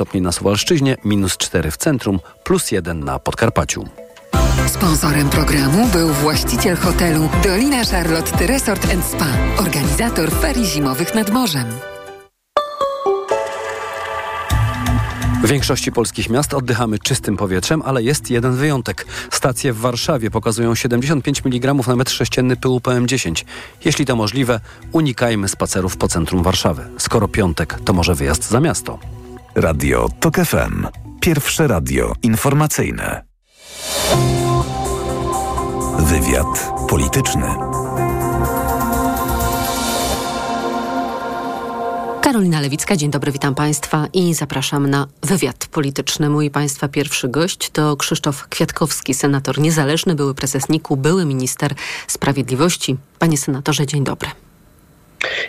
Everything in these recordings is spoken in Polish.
stopni na Suwalszczyźnie, minus 4 w centrum, plus 1 na Podkarpaciu. Sponsorem programu był właściciel hotelu Dolina Charlotte Resort Spa, organizator ferii zimowych nad morzem. W większości polskich miast oddychamy czystym powietrzem, ale jest jeden wyjątek. Stacje w Warszawie pokazują 75 mg na metr sześcienny pyłu PM10. Jeśli to możliwe, unikajmy spacerów po centrum Warszawy. Skoro piątek, to może wyjazd za miasto. Radio TOK FM. Pierwsze radio informacyjne. Wywiad polityczny. Karolina Lewicka, dzień dobry, witam Państwa i zapraszam na wywiad polityczny. Mój Państwa pierwszy gość to Krzysztof Kwiatkowski, senator niezależny, były prezes NIK-u, były minister sprawiedliwości. Panie senatorze, dzień dobry.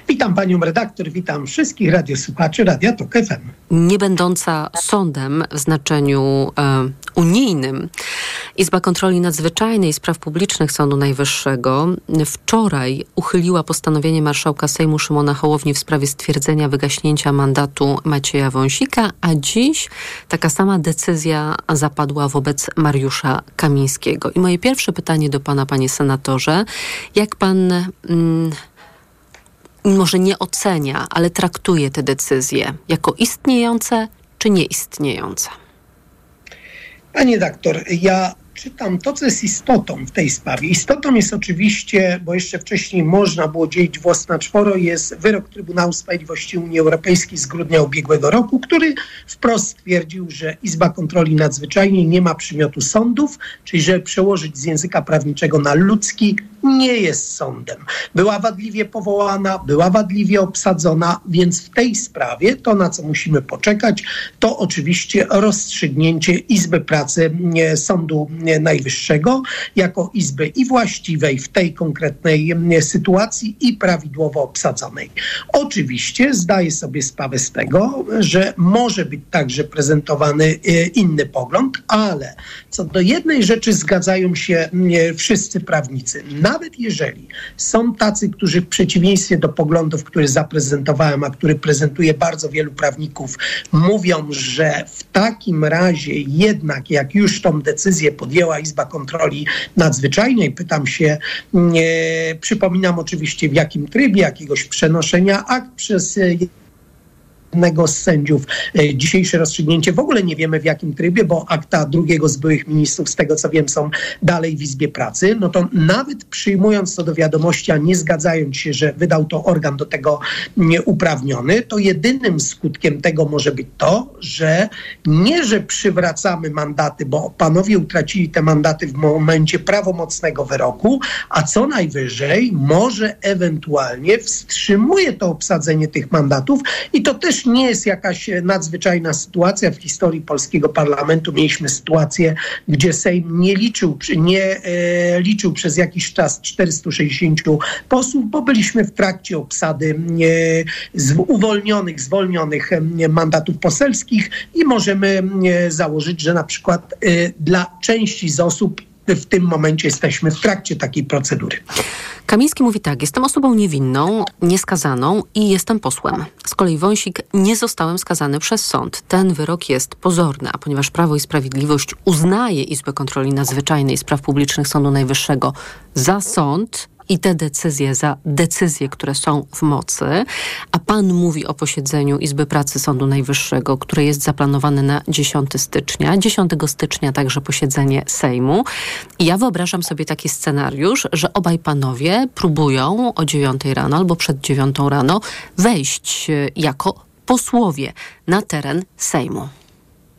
Witam panią redaktor, witam wszystkich radiosłuchaczy Radia Tok FM. Nie będąca sądem w znaczeniu e, unijnym, Izba Kontroli Nadzwyczajnej i Spraw Publicznych Sądu Najwyższego wczoraj uchyliła postanowienie marszałka Sejmu Szymona Hołowni w sprawie stwierdzenia wygaśnięcia mandatu Macieja Wąsika, a dziś taka sama decyzja zapadła wobec Mariusza Kamińskiego. I moje pierwsze pytanie do pana, panie senatorze, jak pan... Mm, może nie ocenia, ale traktuje te decyzje jako istniejące czy nieistniejące? Panie doktor, ja czytam to, co jest istotą w tej sprawie. Istotą jest oczywiście, bo jeszcze wcześniej można było dzielić włos na czworo, jest wyrok Trybunału Sprawiedliwości Unii Europejskiej z grudnia ubiegłego roku, który wprost stwierdził, że Izba Kontroli Nadzwyczajnej nie ma przymiotu sądów, czyli żeby przełożyć z języka prawniczego na ludzki, nie jest sądem. Była wadliwie powołana, była wadliwie obsadzona, więc w tej sprawie to, na co musimy poczekać, to oczywiście rozstrzygnięcie Izby Pracy Sądu Najwyższego jako Izby i właściwej w tej konkretnej sytuacji i prawidłowo obsadzonej. Oczywiście zdaję sobie sprawę z tego, że może być także prezentowany e, inny pogląd, ale co do jednej rzeczy zgadzają się wszyscy prawnicy. Nawet jeżeli są tacy, którzy w przeciwieństwie do poglądów, które zaprezentowałem, a który prezentuje bardzo wielu prawników, mówią, że w takim razie jednak jak już tą decyzję podjęła Izba Kontroli Nadzwyczajnej, pytam się, przypominam oczywiście w jakim trybie jakiegoś przenoszenia akt przez jednego z sędziów. E, dzisiejsze rozstrzygnięcie w ogóle nie wiemy w jakim trybie, bo akta drugiego z byłych ministrów, z tego co wiem, są dalej w Izbie Pracy. No to nawet przyjmując to do wiadomości, a nie zgadzając się, że wydał to organ do tego nieuprawniony, to jedynym skutkiem tego może być to, że nie, że przywracamy mandaty, bo panowie utracili te mandaty w momencie prawomocnego wyroku, a co najwyżej może ewentualnie wstrzymuje to obsadzenie tych mandatów i to też nie jest jakaś nadzwyczajna sytuacja. W historii polskiego parlamentu mieliśmy sytuację, gdzie Sejm nie liczył, nie e, liczył przez jakiś czas 460 posłów, bo byliśmy w trakcie obsady e, uwolnionych, zwolnionych e, mandatów poselskich i możemy założyć, że na przykład dla części z osób w tym momencie jesteśmy w trakcie takiej procedury. Kamiński mówi tak, jestem osobą niewinną, nieskazaną i jestem posłem. Z kolei Wąsik nie zostałem skazany przez sąd. Ten wyrok jest pozorny, a ponieważ Prawo i Sprawiedliwość uznaje Izbę Kontroli Nadzwyczajnej Spraw Publicznych Sądu Najwyższego za sąd, i te decyzje za decyzje, które są w mocy, a pan mówi o posiedzeniu Izby Pracy Sądu Najwyższego, które jest zaplanowane na 10 stycznia. 10 stycznia także posiedzenie Sejmu. I ja wyobrażam sobie taki scenariusz, że obaj panowie próbują o 9 rano albo przed 9 rano wejść e, jako posłowie na teren Sejmu.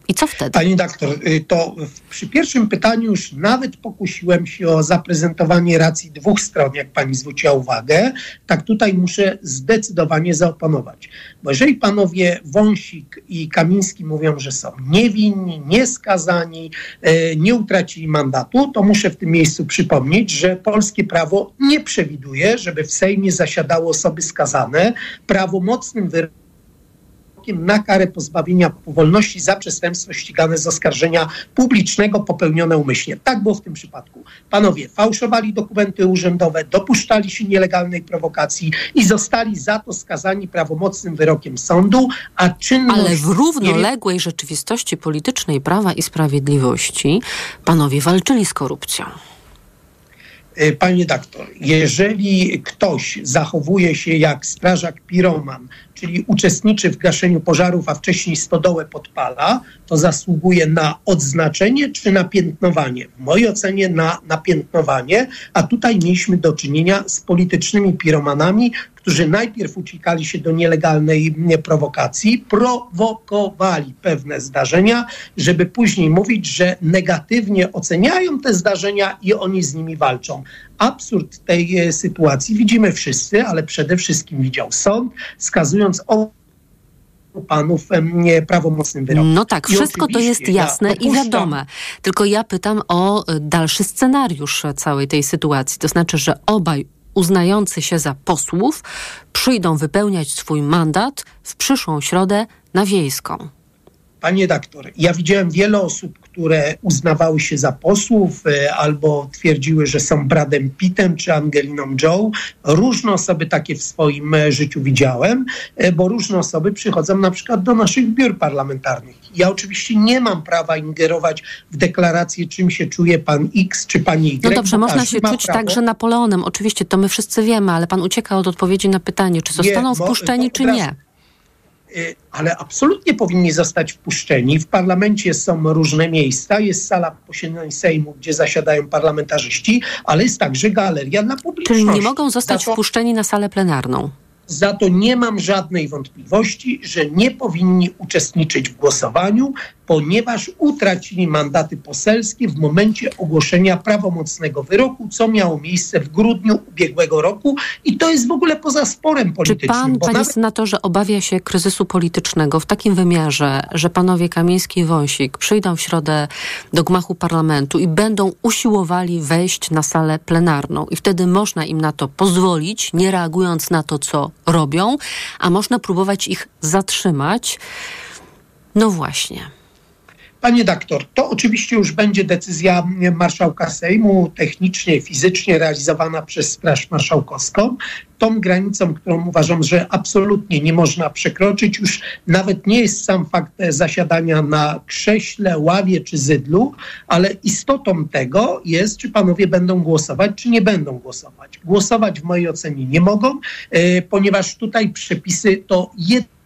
I co wtedy? Pani doktor, y, to przy pierwszym pytaniu już nawet pokusiłem się o zaprezentowanie racji dwóch stron, jak pani zwróciła uwagę. Tak tutaj muszę zdecydowanie zaoponować. Bo jeżeli panowie Wąsik i Kamiński mówią, że są niewinni, nieskazani, y, nie utracili mandatu, to muszę w tym miejscu przypomnieć, że polskie prawo nie przewiduje, żeby w Sejmie zasiadały osoby skazane prawomocnym wyrokiem na karę pozbawienia wolności za przestępstwo ścigane z oskarżenia publicznego popełnione umyślnie. Tak było w tym przypadku. Panowie fałszowali dokumenty urzędowe, dopuszczali się nielegalnej prowokacji i zostali za to skazani prawomocnym wyrokiem sądu, a czynność... Ale w równoległej rzeczywistości politycznej Prawa i Sprawiedliwości panowie walczyli z korupcją. E, panie doktor, jeżeli ktoś zachowuje się jak strażak piroman, czyli uczestniczy w gaszeniu pożarów, a wcześniej stodołę podpala, to zasługuje na odznaczenie czy na piętnowanie. W mojej ocenie na napiętnowanie, a tutaj mieliśmy do czynienia z politycznymi piromanami, którzy najpierw uciekali się do nielegalnej prowokacji, prowokowali pewne zdarzenia, żeby później mówić, że negatywnie oceniają te zdarzenia i oni z nimi walczą. Absurd tej e, sytuacji widzimy wszyscy, ale przede wszystkim widział sąd, skazując o panów prawomocnym wyrokiem. No tak, wszystko to jest jasne ja i wiadome. Tylko ja pytam o e, dalszy scenariusz całej tej sytuacji. To znaczy, że obaj uznający się za posłów przyjdą wypełniać swój mandat w przyszłą środę na wiejską. Panie doktor, ja widziałem wiele osób, które uznawały się za posłów e, albo twierdziły, że są Bradem Pittem czy Angeliną Joe. Różne osoby takie w swoim e, życiu widziałem, e, bo różne osoby przychodzą na przykład do naszych biur parlamentarnych. Ja oczywiście nie mam prawa ingerować w deklarację, czym się czuje pan X czy pani Y. No dobrze, można się czuć prawo. także Napoleonem. Oczywiście to my wszyscy wiemy, ale pan ucieka od odpowiedzi na pytanie, czy zostaną nie, wpuszczeni, czy nie. Y, ale absolutnie powinni zostać wpuszczeni. W parlamencie są różne miejsca, jest sala posiedzeń Sejmu, gdzie zasiadają parlamentarzyści, ale jest także galeria dla publiczności. Czyli nie mogą zostać wpuszczeni na salę plenarną? Za to nie mam żadnej wątpliwości, że nie powinni uczestniczyć w głosowaniu, ponieważ utracili mandaty poselskie w momencie ogłoszenia prawomocnego wyroku, co miało miejsce w grudniu ubiegłego roku i to jest w ogóle poza sporem politycznym. Czy pan, panie nawet... senatorze, obawia się kryzysu politycznego w takim wymiarze, że panowie Kamiński i Wąsik przyjdą w środę do gmachu parlamentu i będą usiłowali wejść na salę plenarną i wtedy można im na to pozwolić, nie reagując na to, co robią, a można próbować ich zatrzymać? No właśnie. Panie doktor, to oczywiście już będzie decyzja marszałka Sejmu, technicznie, fizycznie realizowana przez Straż Marszałkowską. Tą granicą, którą uważam, że absolutnie nie można przekroczyć, już nawet nie jest sam fakt zasiadania na krześle, ławie czy zydlu, ale istotą tego jest, czy panowie będą głosować, czy nie będą głosować. Głosować w mojej ocenie nie mogą, e, ponieważ tutaj przepisy to jedno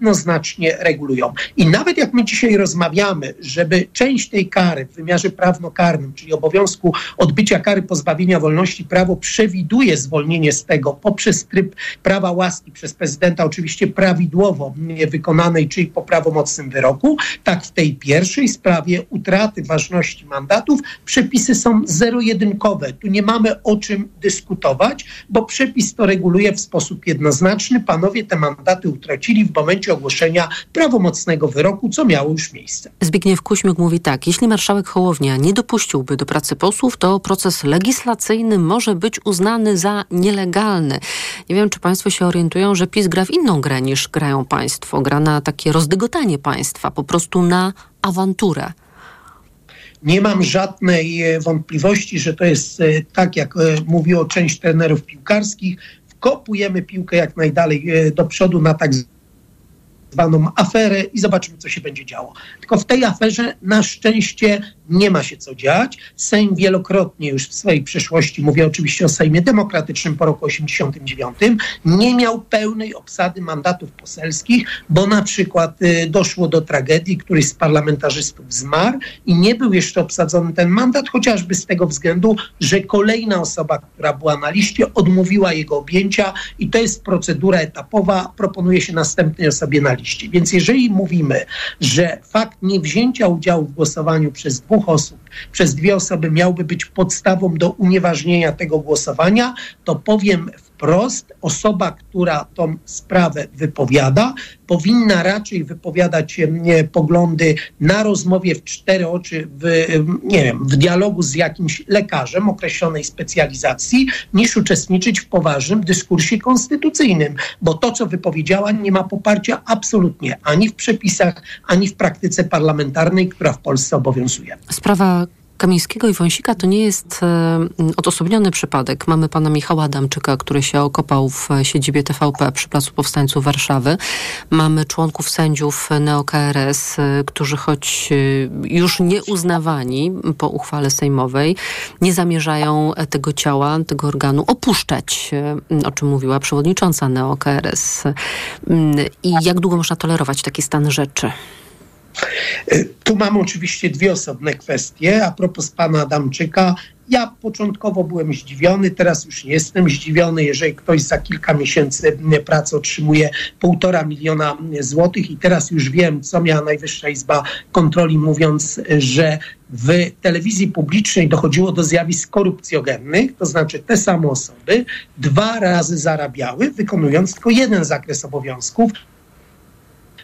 jednoznacznie regulują. I nawet jak my dzisiaj rozmawiamy, żeby część tej kary w wymiarze prawnokarnym, czyli obowiązku odbycia kary pozbawienia wolności, prawo przewiduje zwolnienie z tego poprzez tryb prawa łaski przez prezydenta, oczywiście prawidłowo wykonanej, czyli po prawomocnym wyroku, tak w tej pierwszej sprawie utraty ważności mandatów przepisy są zero-jedynkowe. Tu nie mamy o czym dyskutować, bo przepis to reguluje w sposób jednoznaczny. Panowie te mandaty utracili w momencie ogłoszenia prawomocnego wyroku, co miało już miejsce. Zbigniew Kuśmiuk mówi tak, jeśli marszałek Hołownia nie dopuściłby do pracy posłów, to proces legislacyjny może być uznany za nielegalny. Nie wiem, czy państwo się orientują, że PiS gra w inną grę niż grają państwo. Gra na takie rozdygotanie państwa, po prostu na awanturę. Nie mam żadnej e, wątpliwości, że to jest e, tak, jak e, mówiło część trenerów piłkarskich. Wkopujemy piłkę jak najdalej do przodu na tak zwaną aferę i zobaczymy, co się będzie działo. Tylko w tej aferze na szczęście nie ma się co dziać. Sejm wielokrotnie już w swojej przeszłości, mówię oczywiście o Sejmie Demokratycznym po roku 89, nie miał pełnej obsady mandatów poselskich, bo na przykład y, doszło do tragedii, któryś z parlamentarzystów zmarł i nie był jeszcze obsadzony ten mandat, chociażby z tego względu, że kolejna osoba, która była na liście, odmówiła jego objęcia i to jest procedura etapowa, proponuje się następnej osobie na liście. Więc jeżeli mówimy, że fakt niewzięcia udziału w głosowaniu przez dwóch osób przez dwie osoby miałby być podstawą do unieważnienia tego głosowania, to powiem w wprost, osoba, która tą sprawę wypowiada, powinna raczej wypowiadać nie, poglądy na rozmowie w cztery oczy, w, nie wiem, w dialogu z jakimś lekarzem określonej specjalizacji, niż uczestniczyć w poważnym dyskursie konstytucyjnym, bo to, co wypowiedziała, nie ma poparcia absolutnie ani w przepisach, ani w praktyce parlamentarnej, która w Polsce obowiązuje. Sprawa Kamińskiego i Wąsika to nie jest e, odosobniony przypadek. Mamy pana Michała Adamczyka, który się okopał w siedzibie TVP przy Placu Powstańców Warszawy. Mamy członków sędziów NeoKRS, e, którzy choć e, już nie uznawani po uchwale sejmowej, nie zamierzają tego ciała, tego organu opuszczać, o czym mówiła przewodnicząca NeoKRS. I jak długo można tolerować taki stan rzeczy? E, tu mam oczywiście dwie osobne kwestie. A propos pana Adamczyka, ja początkowo byłem zdziwiony, teraz już nie jestem zdziwiony, jeżeli ktoś za kilka miesięcy pracy otrzymuje półtora miliona złotych i teraz już wiem, co miała Najwyższa Izba Kontroli, mówiąc, że w telewizji publicznej dochodziło do zjawisk korupcjogennych, to znaczy te same osoby dwa razy zarabiały, wykonując tylko jeden zakres obowiązków,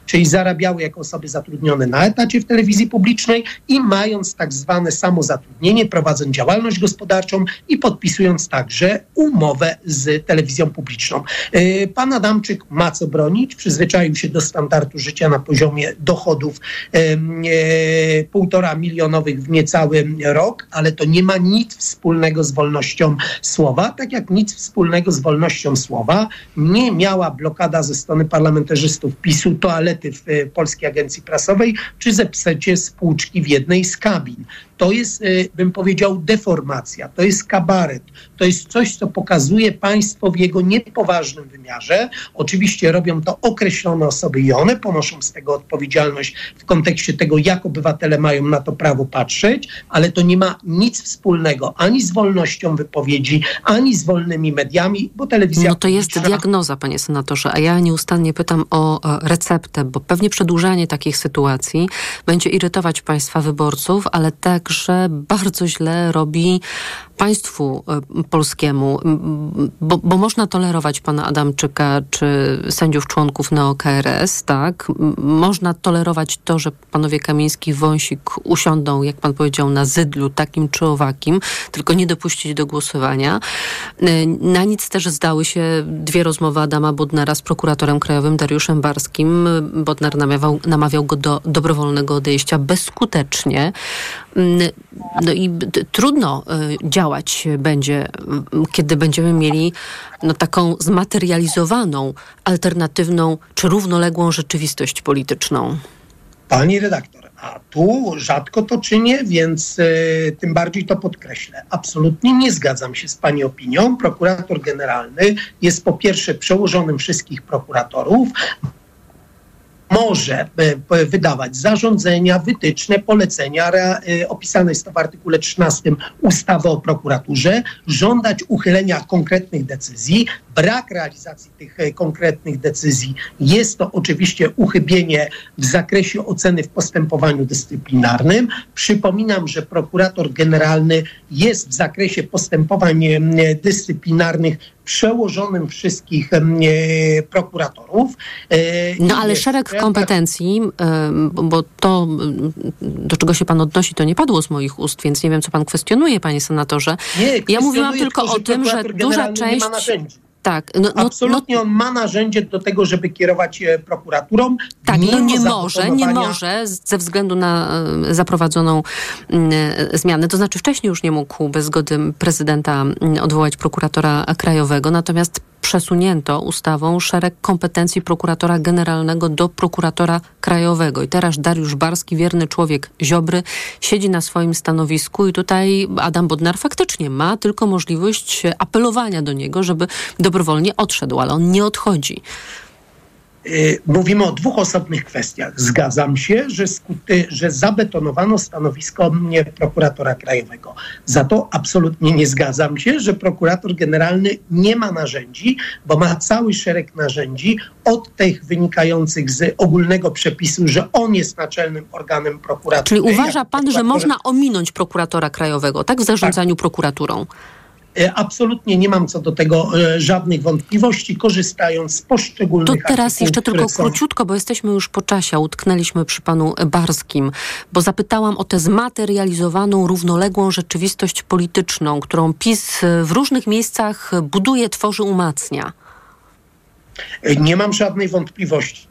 czyli zarabiały jako osoby zatrudnione na etacie w telewizji publicznej i mając tak zwane samozatrudnienie, prowadząc działalność gospodarczą i podpisując także umowę z telewizją publiczną. E, pan Adamczyk ma co bronić, przyzwyczaił się do standardu życia na poziomie dochodów e, półtora milionowych w niecały rok, ale to nie ma nic wspólnego z wolnością słowa, tak jak nic wspólnego z wolnością słowa nie miała blokada ze strony parlamentarzystów PiSu toalety w e, Polskiej Agencji Prasowej, czy zepsecie spłuczki w jednej z kabin. To jest, e, bym powiedział, deformacja, to jest kabaret, to jest coś, co pokazuje państwo w jego niepoważnym wymiarze. Oczywiście robią to określone osoby i one ponoszą z tego odpowiedzialność w kontekście tego, jak obywatele mają na to prawo patrzeć, ale to nie ma nic wspólnego ani z wolnością wypowiedzi, ani z wolnymi mediami, bo telewizja... No to jest diagnoza, panie senatorze, a ja nieustannie pytam o receptę, bo pewnie przedłużanie takich sytuacji będzie irytować państwa wyborców, ale także bardzo źle robi państwu e, polskiemu, bo, bo, można tolerować pana Adamczyka czy sędziów członków NeoKRS, tak? Można tolerować to, że panowie Kamiński i Wąsik usiądą, jak pan powiedział, na zydlu takim czy owakim, tylko nie dopuścić do głosowania. E, na nic też zdały się dwie rozmowy Adama Bodnara z prokuratorem krajowym Dariuszem Barskim. Bodnar namawiał, namawiał go do dobrowolnego odejścia bezskutecznie. No i trudno e, działać działać będzie, kiedy będziemy mieli no, taką zmaterializowaną, alternatywną czy równoległą rzeczywistość polityczną? Pani redaktor, a tu rzadko to czynię, więc y, tym bardziej to podkreślę. Absolutnie nie zgadzam się z Pani opinią. Prokurator generalny jest po pierwsze przełożonym wszystkich prokuratorów, może e, wydawać zarządzenia, wytyczne, polecenia. E, opisane jest to w artykule 13 ustawy o prokuraturze, żądać uchylenia konkretnych decyzji. Brak realizacji tych e, konkretnych decyzji jest to oczywiście uchybienie w zakresie oceny w postępowaniu dyscyplinarnym. Przypominam, że prokurator generalny jest w zakresie postępowań dyscyplinarnych przełożonym wszystkich e, prokuratorów. E, no ale szereg kompetencji, e, bo to, do czego się pan odnosi, to nie padło z moich ust, więc nie wiem, co pan kwestionuje, panie senatorze. Nie, ja mówiłam tylko o tym, że duża część tak. No, no, Absolutnie no, on ma narzędzie do tego, żeby kierować prokuraturą. Tak, no nie może, nie może ze względu na e, zaprowadzoną e, zmianę. To znaczy wcześniej już nie mógł bez zgody prezydenta odwołać prokuratora krajowego, natomiast przesunięto ustawą szereg kompetencji prokuratora generalnego do prokuratora krajowego. I teraz Dariusz Barski, wierny człowiek Ziobry, siedzi na swoim stanowisku i tutaj Adam Bodnar faktycznie ma tylko możliwość apelowania do niego, żeby dobrowolnie odszedł, ale on nie odchodzi. Y, mówimy o dwóch osobnych kwestiach. Zgadzam się, że, że zabetonowano stanowisko prokuratora krajowego. Za to absolutnie nie zgadzam się, że prokurator generalny nie ma narzędzi, bo ma cały szereg narzędzi, od tych wynikających z ogólnego przepisu, że on jest naczelnym organem prokuratury. Czyli uważa pan, że można ominąć prokuratora krajowego, tak? W zarządzaniu tak. prokuraturą. E, absolutnie nie mam co do tego e, żadnych wątpliwości, korzystając z poszczególnych To teraz jeszcze tylko króciutko, bo jesteśmy już po czasie, utknęliśmy przy panu Barskim, bo zapytałam o tę zmaterializowaną, równoległą rzeczywistość polityczną, którą PiS w różnych miejscach buduje, tworzy, umacnia. Nie mam żadnej wątpliwości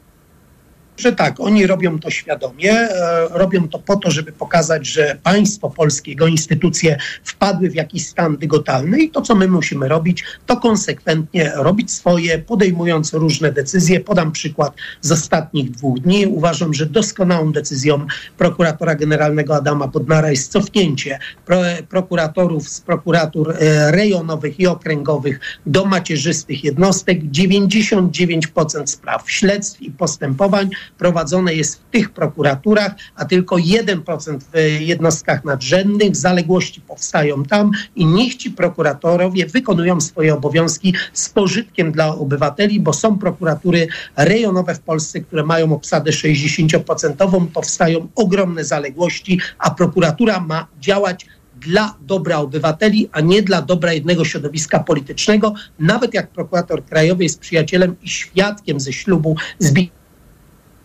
że tak, oni robią to świadomie, e, robią to po to, żeby pokazać, że państwo polskie, jego instytucje wpadły w jakiś stan dygotalny i to, co my musimy robić, to konsekwentnie robić swoje, podejmując różne decyzje. Podam przykład z ostatnich dwóch dni. Uważam, że doskonałą decyzją prokuratora generalnego Adama Bodnara jest cofnięcie pro, prokuratorów z prokuratur e, rejonowych i okręgowych do macierzystych jednostek. 99% spraw, śledztw i postępowań prowadzone jest w tych prokuraturach, a tylko 1% w jednostkach nadrzędnych. Zaległości powstają tam i niech ci prokuratorowie wykonują swoje obowiązki z pożytkiem dla obywateli, bo są prokuratury rejonowe w Polsce, które mają obsadę 60%. Powstają ogromne zaległości, a prokuratura ma działać dla dobra obywateli, a nie dla dobra jednego środowiska politycznego, nawet jak prokurator krajowy jest przyjacielem i świadkiem ze ślubu Zbigniewa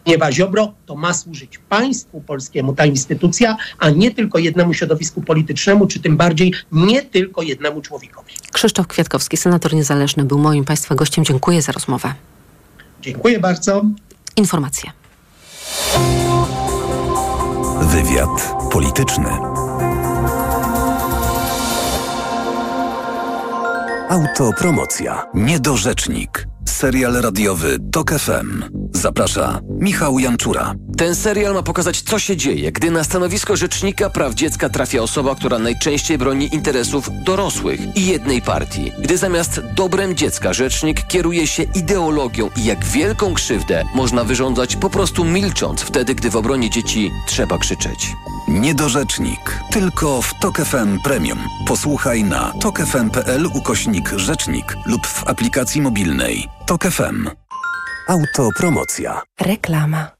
Zbigniewa Ziobro, to ma służyć państwu polskiemu ta instytucja, a nie tylko jednemu środowisku politycznemu, czy tym bardziej nie tylko jednemu człowiekowi. Krzysztof Kwiatkowski, senator niezależny, był moim Państwa gościem. Dziękuję za rozmowę. Dziękuję bardzo. Informacje. Wywiad polityczny. Autopromocja. Niedorzecznik. Serial radiowy TOK FM. Zaprasza Michał Janczura. Ten serial ma pokazać, co się dzieje, gdy na stanowisko rzecznika praw dziecka trafia osoba, która najczęściej broni interesów dorosłych i jednej partii. Gdy zamiast dobrem dziecka rzecznik kieruje się ideologią i jak wielką krzywdę można wyrządzać po prostu milcząc wtedy, gdy w obronie dzieci trzeba krzyczeć. Niedorzecznik. Tylko w TOK FM Premium. Posłuchaj na tokefm.pl ukośnik rzecznik lub w aplikacji mobilnej. TOK FM. Autopromocja. Reklama.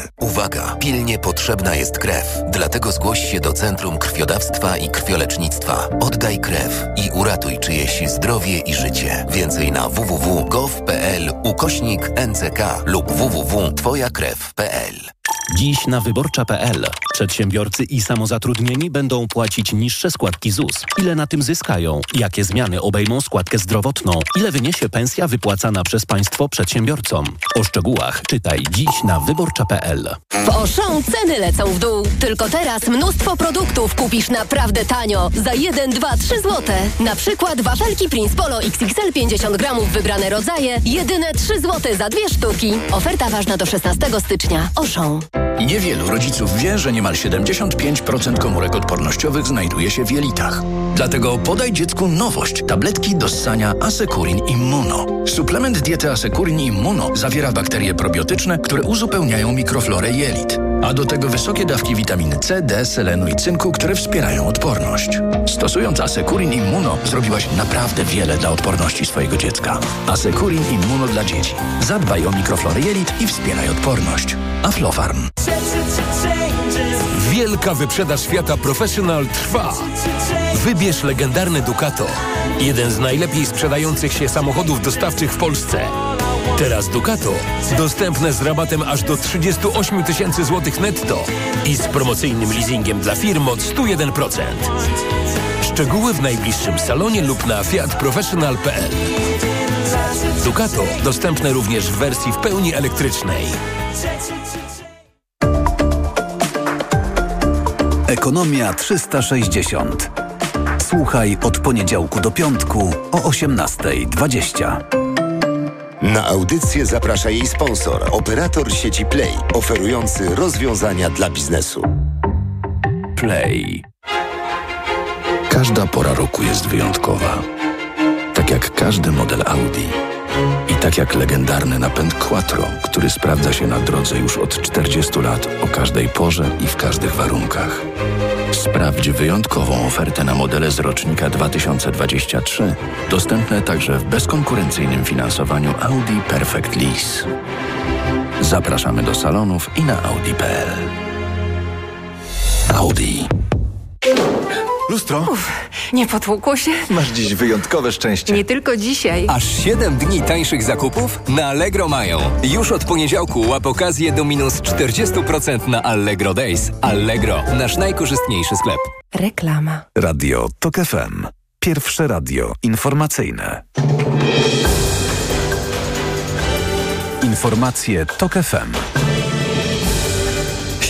Uwaga! Pilnie potrzebna jest krew. Dlatego zgłoś się do Centrum Krwiodawstwa i Krwiolecznictwa. Oddaj krew i uratuj czyjeś zdrowie i życie. Więcej na www.gov.pl ukośnik NCK lub www.twojakrew.pl Dziś na wyborcza.pl przedsiębiorcy i samozatrudnieni będą płacić niższe składki ZUS. Ile na tym zyskają? Jakie zmiany obejmą składkę zdrowotną? Ile wyniesie pensja wypłacana przez państwo przedsiębiorcom? O szczegółach czytaj dziś na wyborcza.pl. W Auchan ceny lecą w dół. Tylko teraz mnóstwo produktów kupisz naprawdę tanio. Za 1, 2, 3 zł. Na przykład wafelki Prince Polo XXL 50 gramów wybrane rodzaje. Jedyne 3 zł za dwie sztuki. Oferta ważna do 16 stycznia. Auchan. Niewielu rodziców wie, że niemal 75% komórek odpornościowych znajduje się w jelitach. Dlatego podaj dziecku nowość. Tabletki do ssania Asekurin Immuno. Suplement diety Asekurin Immuno zawiera bakterie probiotyczne, które uzupełniają mikroflorę jelit. A do tego wysokie dawki witaminy C, D, selenu i cynku, które wspierają odporność. Stosując Asekurin Immuno zrobiłaś naprawdę wiele dla odporności swojego dziecka. Asekurin Immuno dla dzieci. Zadbaj o mikroflorę jelit i wspieraj odporność. Aflofarm. Wielka wyprzedaż świata Professional trwa. Wybierz legendarny Ducato. Jeden z najlepiej sprzedających się samochodów dostawczych w Polsce. Teraz Ducato dostępne z rabatem aż do 38 tysięcy złotych netto i z promocyjnym leasingiem dla firm od 101%. Szczegóły w najbliższym salonie lub na fiatprofessional.pl Ducato dostępne również w wersji w pełni elektrycznej. Ekonomia 360. Słuchaj od poniedziałku do piątku o 18.20. Na audycję zaprasza jej sponsor, operator sieci Play, oferujący rozwiązania dla biznesu. Play. Każda pora roku jest wyjątkowa. jak każdy model Audi. I tak jak legendarny napęd Quattro, który sprawdza się na drodze już od 40 lat o każdej porze i w każdych warunkach. Sprawdź wyjątkową ofertę na modele z rocznika 2023, dostępne także w bezkonkurencyjnym finansowaniu Audi Perfect Lease. Zapraszamy do salonów i na audi.pl. Audi. Lustro? Uf, nie potłukło się? Masz dziś wyjątkowe szczęście. Nie tylko dzisiaj. Aż 7 dni tańszych zakupów na Allegro mają. Już od poniedziałku łap okazję do minus 40% na Allegro Days. Allegro, nasz najkorzystniejszy sklep. Reklama. Radio TOK FM. Pierwsze radio informacyjne. Informacje TOK FM.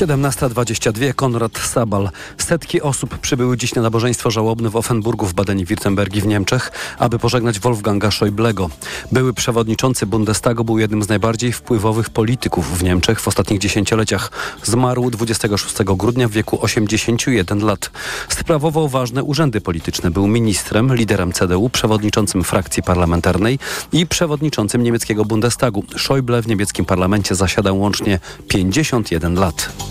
17.22 Konrad Sabal. Setki osób przybyły dziś na nabożeństwo żałobne w Offenburgu w Badeni-Wirtembergi w Niemczech, aby pożegnać Wolfganga Schäublego. Były przewodniczący Bundestagu był jednym z najbardziej wpływowych polityków w Niemczech w ostatnich dziesięcioleciach. Zmarł 26 grudnia w wieku 81 lat. Sprawował ważne urzędy polityczne. Był ministrem, liderem CDU, przewodniczącym frakcji parlamentarnej i przewodniczącym niemieckiego Bundestagu. Schäuble w niemieckim parlamencie zasiadał łącznie 51 lat.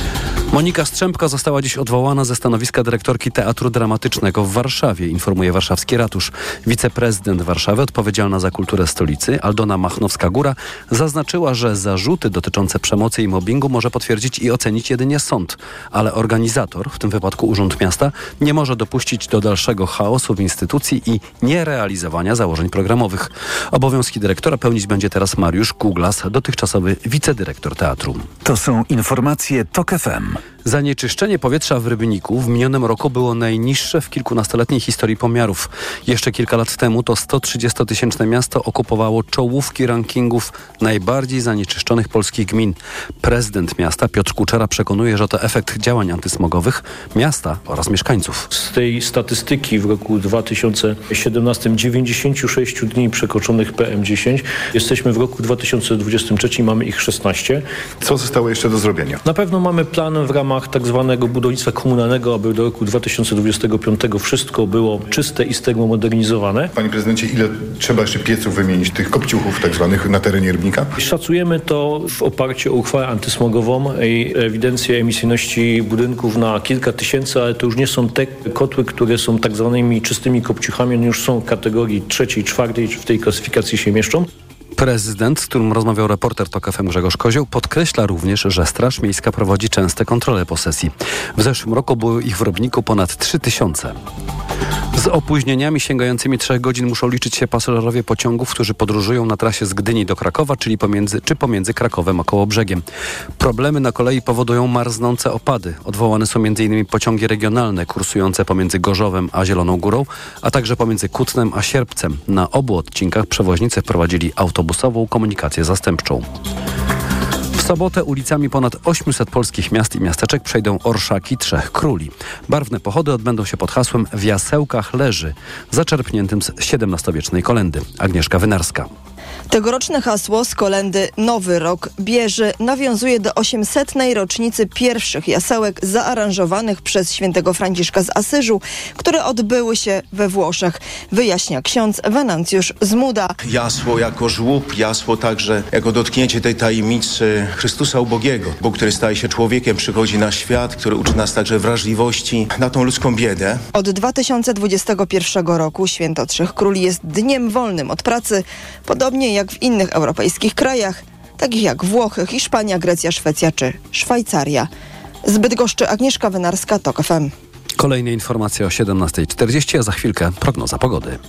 Monika Strzępka została dziś odwołana ze stanowiska dyrektorki Teatru Dramatycznego w Warszawie, informuje warszawski ratusz. Wiceprezydent Warszawy odpowiedzialna za kulturę stolicy, Aldona Machnowska-Góra, zaznaczyła, że zarzuty dotyczące przemocy i mobbingu może potwierdzić i ocenić jedynie sąd, ale organizator, w tym wypadku Urząd Miasta, nie może dopuścić do dalszego chaosu w instytucji i nierealizowania założeń programowych. Obowiązki dyrektora pełnić będzie teraz Mariusz Kuglas, dotychczasowy wicedyrektor teatru. To są informacje TOK FM. Zanieczyszczenie powietrza w Rybniku w minionym roku było najniższe w kilkunastoletniej historii pomiarów. Jeszcze kilka lat temu to 130-tysięczne miasto okupowało czołówki rankingów najbardziej zanieczyszczonych polskich gmin. Prezydent miasta Piotr Kuczera przekonuje, że to efekt działań antysmogowych miasta oraz mieszkańców. Z tej statystyki w roku 2017 96 dni przekroczonych PM10 jesteśmy w roku 2023 mamy ich 16. Co zostało jeszcze do zrobienia? Na pewno mamy plan w ramach tak zwanego budownictwa komunalnego, aby do roku 2025 wszystko było czyste i termomodernizowane. Panie prezydencie, ile trzeba jeszcze pieców wymienić, tych kopciuchów tak zwanych na terenie Rybnika? Szacujemy to w oparciu o uchwałę antysmogową i ewidencję emisyjności budynków na kilka tysięcy, ale to już nie są te kotły, które są tak zwanymi czystymi kopciuchami, one już są kategorii trzeciej, czwartej, w tej klasyfikacji się mieszczą. Prezydent, z którym rozmawiał reporter TOK FM Grzegorz Kozioł, podkreśla również, że Straż Miejska prowadzi częste kontrole posesji. W zeszłym roku było ich w Rybniku ponad 3000. Z opóźnieniami sięgającymi 3 godzin muszą liczyć się pasażerowie pociągów, którzy podróżują na trasie z Gdyni do Krakowa, czyli pomiędzy, czy pomiędzy Krakowem a Kołobrzegiem. Problemy na kolei powodują marznące opady. Odwołane są m.in. pociągi regionalne kursujące pomiędzy Gorzowem a Zieloną Górą, a także pomiędzy Kutnem a Sierpcem. Na obu odcinkach przewoźnicy wprowadzili autobusową komunikację zastępczą. W sobotę ulicami ponad 800 polskich miast i miasteczek przejdą orszaki Trzech Króli. Barwne pochody odbędą się pod hasłem W jasełkach leży, zaczerpniętym z XVII-wiecznej kolendy. Agnieszka Wynarska. Tegoroczne hasło z kolendy Nowy Rok bierze nawiązuje do 800. rocznicy pierwszych jasełek zaaranżowanych przez świętego Franciszka z Asyżu, które odbyły się we Włoszech, wyjaśnia ksiądz Wenancjusz Zmuda. Jasło jako żłób, jasło także jako dotknięcie tej tajemnicy Chrystusa ubogiego. Bóg, który staje się człowiekiem, przychodzi na świat, który uczy nas także wrażliwości na tą ludzką biedę. Od 2021 roku Święto Trzech Króli jest dniem wolnym od pracy, podobnie jak w innych europejskich krajach, takich jak Włochy, Hiszpania, Grecja, Szwecja czy Szwajcaria. Zbyt goszczy Agnieszka Wynarska, TOK FM. Kolejne informacje o 17.40, a za chwilkę prognoza pogody.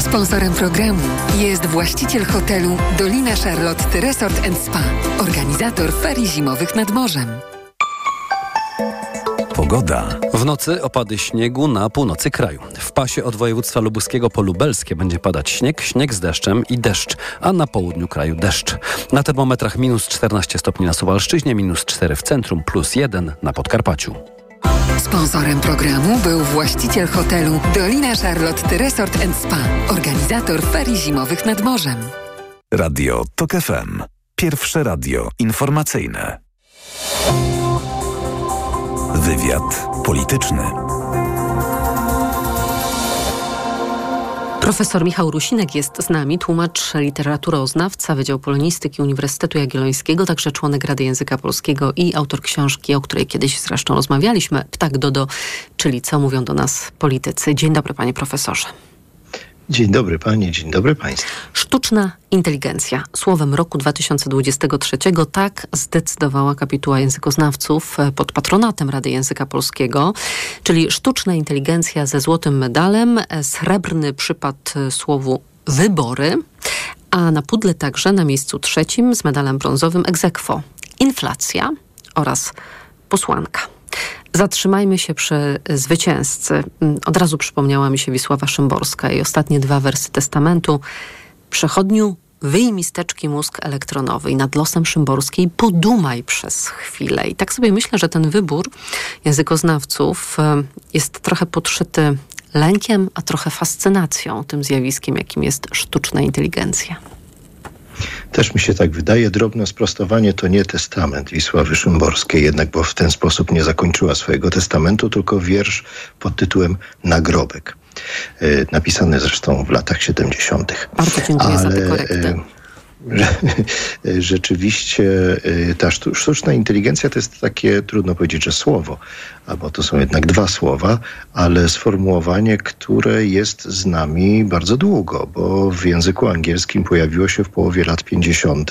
Sponsorem programu jest właściciel hotelu Dolina Charlotte Resort Spa, organizator ferii zimowych nad morzem. Pogoda. W nocy opady śniegu na północy kraju. W pasie od województwa lubuskiego po lubelskie będzie padać śnieg, śnieg z deszczem i deszcz, a na południu kraju deszcz. Na termometrach minus 14 stopni na Suwalszczyźnie, minus 4 w centrum, plus 1 na Podkarpaciu. Sponsorem programu był właściciel hotelu Dolina Charlotte Resort Spa, organizator ferii zimowych nad morzem. Radio TOK FM. Pierwsze radio informacyjne. Wywiad polityczny. Profesor Michał Rusinek jest z nami, tłumacz literaturoznawca Wydział Polonistyki Uniwersytetu Jagiellońskiego, także członek Rady Języka Polskiego i autor książki, o której kiedyś zresztą rozmawialiśmy, Ptak Dodo, czyli Co mówią do nas politycy. Dzień dobry panie profesorze. Dzień dobry Pani, dzień dobry Państwu. Sztuczna inteligencja. Słowem roku 2023 tak zdecydowała kapituła językoznawców e, pod patronatem Rady Języka Polskiego, czyli sztuczna inteligencja ze złotym medalem, e, srebrny przypad e, słowu wybory, a na pudle także na miejscu trzecim z medalem brązowym egzekwo inflacja oraz posłanka. Zatrzymajmy się przy zwycięzcy. Od razu przypomniała mi się Wisława Szymborska i ostatnie dwa wersy testamentu. Przechodniu, wyjmij steczki mózg elektronowy i nad losem Szymborskiej podumaj przez chwilę. I tak sobie myślę, że ten wybór językoznawców e, jest trochę podszyty lękiem, a trochę fascynacją tym zjawiskiem, jakim jest sztuczna inteligencja. Też mi się tak wydaje. Drobne sprostowanie to nie testament Wisławy Szymborskiej, jednak bo w ten sposób nie zakończyła swojego testamentu, tylko wiersz pod tytułem Nagrobek. E, napisany zresztą w latach 70. Bardzo dziękuję Ale, za tę korektę. E, rzeczywiście ta sztuczna inteligencja to jest takie, trudno powiedzieć, że słowo, albo to są jednak dwa słowa, ale sformułowanie, które jest z nami bardzo długo, bo w języku angielskim pojawiło się w połowie lat 50.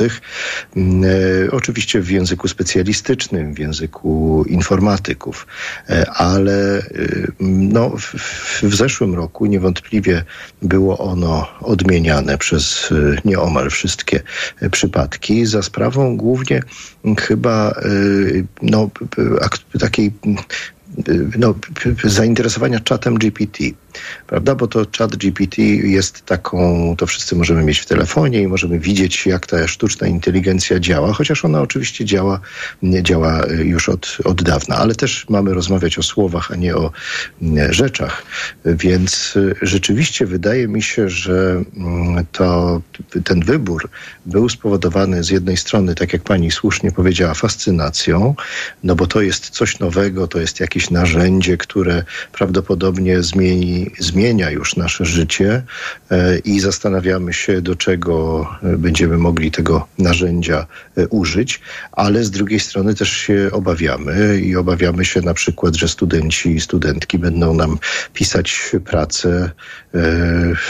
Mm, e, oczywiście w języku specjalistycznym, w języku informatyków, e, ale y, no, w, zeszłym roku niewątpliwie było ono odmieniane przez y, nieomal wszystkie przypadki za sprawą głównie chyba y, no, takiej no, zainteresowania czatem GPT, prawda? Bo to chat GPT jest taką, to wszyscy możemy mieć w telefonie i możemy widzieć, jak ta sztuczna inteligencja działa, chociaż ona oczywiście działa, nie działa już od, od dawna, ale też mamy rozmawiać o słowach, a nie o rzeczach. Więc rzeczywiście wydaje mi się, że mm, to, ten wybór był spowodowany z jednej strony, tak jak pani słusznie powiedziała, fascynacją, no bo to jest coś nowego, to jest jakieś narzędzie, które prawdopodobnie zmieni, zmienia już nasze życie e, i zastanawiamy się, do czego e, będziemy mogli tego narzędzia e, użyć, ale z drugiej strony też się obawiamy i obawiamy się na przykład, że studenci i studentki będą nam pisać pracę,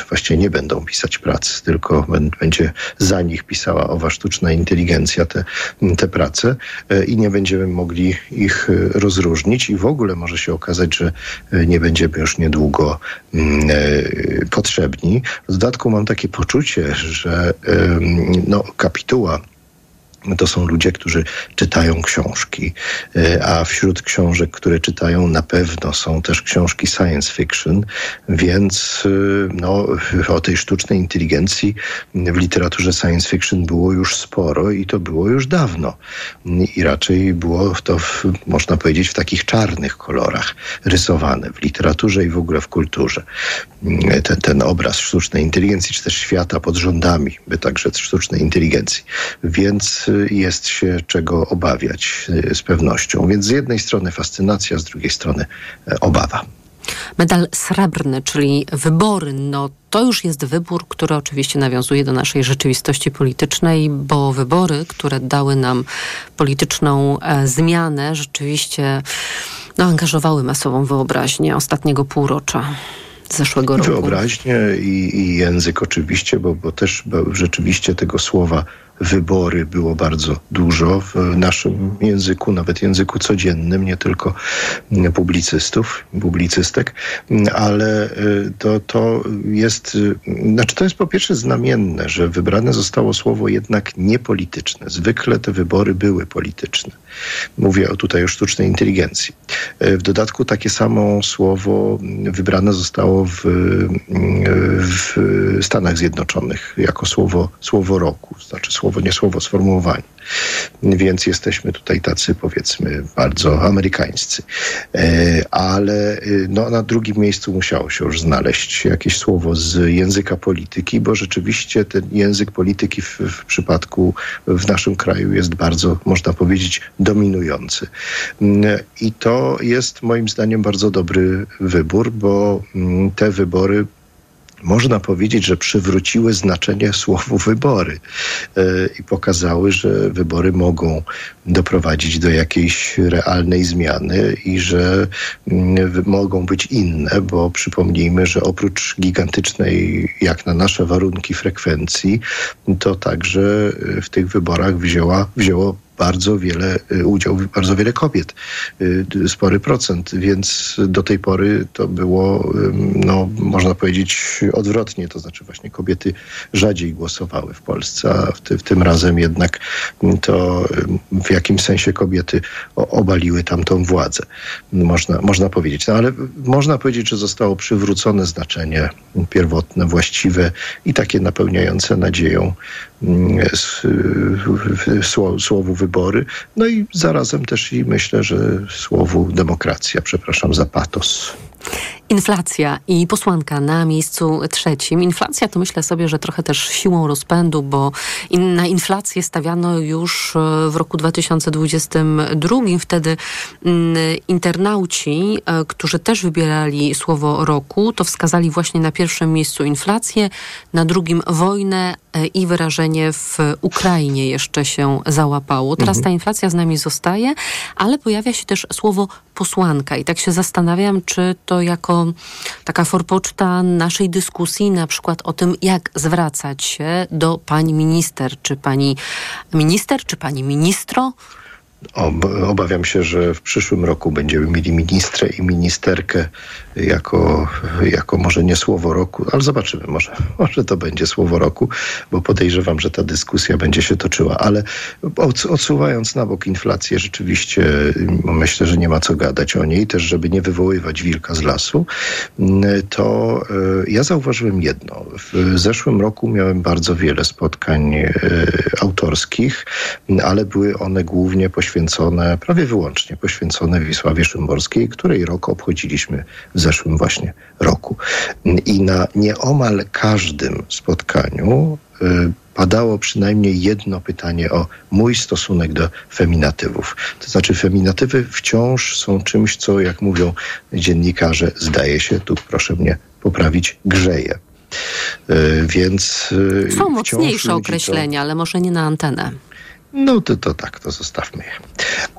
właściwie nie będą pisać prac, tylko będzie za nich pisała owa sztuczna inteligencja te, te prace i nie będziemy mogli ich rozróżnić. I w ogóle może się okazać, że nie będziemy już niedługo mm, e, potrzebni. W dodatku mam takie poczucie, że no, kapituła to są ludzie, którzy czytają książki, e, a wśród książek, które czytają, na pewno są też książki science fiction, więc e, no, o tej sztucznej inteligencji w literaturze science fiction było już sporo i to było już dawno. I raczej było to, w, można powiedzieć, w takich czarnych kolorach rysowane w literaturze i w ogóle w kulturze. Ten, ten obraz sztucznej inteligencji, czy też świata pod rządami, by także sztucznej inteligencji. Więc jest się czego obawiać y, z pewnością. Więc z jednej strony fascynacja, z drugiej strony e, obawa. Medal srebrny, czyli wybory, no to już jest wybór, który oczywiście nawiązuje do naszej rzeczywistości politycznej, bo wybory, które dały nam polityczną e, zmianę, rzeczywiście no, angażowały masową wyobraźnię ostatniego półrocza zeszłego roku. Wyobraźnię i, i język oczywiście, bo, bo też rzeczywiście tego słowa wybory było bardzo dużo w naszym języku, nawet języku codziennym, nie tylko publicystów, publicystek, ale y, to, to jest, y, znaczy to jest po pierwsze znamienne, że wybrane zostało słowo jednak niepolityczne. Zwykle te wybory były polityczne. Mówię o tutaj o sztucznej inteligencji. Y, w dodatku takie samo słowo wybrane zostało w, w Stanach Zjednoczonych jako słowo, słowo roku, znaczy słowo słowo, nie słowo, sformułowanie. Więc jesteśmy tutaj tacy, powiedzmy, bardzo amerykańscy. E, ale y, no, na drugim miejscu musiało się już znaleźć jakieś słowo z języka polityki, bo rzeczywiście ten język polityki w, w przypadku w naszym kraju jest bardzo, można powiedzieć, dominujący. Mm, I to jest moim zdaniem bardzo dobry wybór, bo mm, te wybory można powiedzieć, że przywróciły znaczenie słowu wybory e, i pokazały, że wybory mogą doprowadzić do jakiejś realnej zmiany i że mm, mogą być inne, bo przypomnijmy, że oprócz gigantycznej, jak na nasze warunki, frekwencji, to także w tych wyborach wzięła, wzięło bardzo wiele y, udział, bardzo wiele kobiet, y, spory procent, więc do tej pory to było, no, można powiedzieć, odwrotnie, to znaczy właśnie kobiety rzadziej głosowały w Polsce, a w, ty, w tym razem jednak to w jakimś sensie kobiety obaliły tamtą władzę, można, można powiedzieć. No ale można powiedzieć, że zostało przywrócone znaczenie pierwotne, właściwe i takie napełniające nadzieją słowu wybory, no i zarazem też i myślę, że słowu demokracja, przepraszam za patos. Inflacja i posłanka na miejscu trzecim. Inflacja to myślę sobie, że trochę też siłą rozpędu, bo in, na inflację stawiano już e, w roku 2022. Wtedy mm, internauci, e, którzy też wybierali słowo roku, to wskazali właśnie na pierwszym miejscu inflację, na drugim wojnę e, i wyrażenie w Ukrainie jeszcze się załapało. Teraz mhm. ta inflacja z nami zostaje, ale pojawia się też słowo posłanka i tak się zastanawiam, czy to jako taka forpoczta naszej dyskusji, na przykład o tym, jak zwracać się do pani minister, czy pani minister, czy pani ministro. Obawiam się, że w przyszłym roku będziemy mieli ministrę i ministerkę jako, jako może nie słowo roku, ale zobaczymy, może, może to będzie słowo roku, bo podejrzewam, że ta dyskusja będzie się toczyła. Ale odsuwając na bok inflację, rzeczywiście myślę, że nie ma co gadać o niej, też żeby nie wywoływać wilka z lasu, to e, ja zauważyłem jedno. W zeszłym roku miałem bardzo wiele spotkań e, autorskich, ale były one głównie poświęcone, prawie wyłącznie poświęcone Wisławie Szymborskiej, której rok obchodziliśmy w zeszłym właśnie roku. I na nieomal każdym spotkaniu y, padało przynajmniej jedno pytanie o mój stosunek do feminatywów. To znaczy, feminatywy wciąż są czymś, co, jak mówią dziennikarze, zdaje się, tu proszę mnie poprawić, grzeje. Y, więc. Y, są mocniejsze określenia, to... ale może nie na antenę. No to, to tak, to zostawmy je.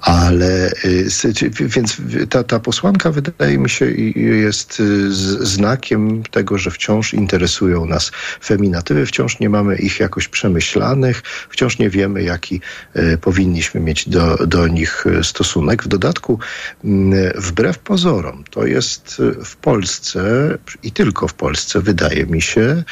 Ale y, więc ta, ta posłanka wydaje mi się jest y, znakiem tego, że wciąż interesują nas feminatywy, wciąż nie mamy ich jakoś przemyślanych, wciąż nie wiemy, jaki y, powinniśmy mieć do, do nich stosunek. W dodatku, wbrew pozorom, to jest w Polsce i tylko w Polsce, wydaje mi się,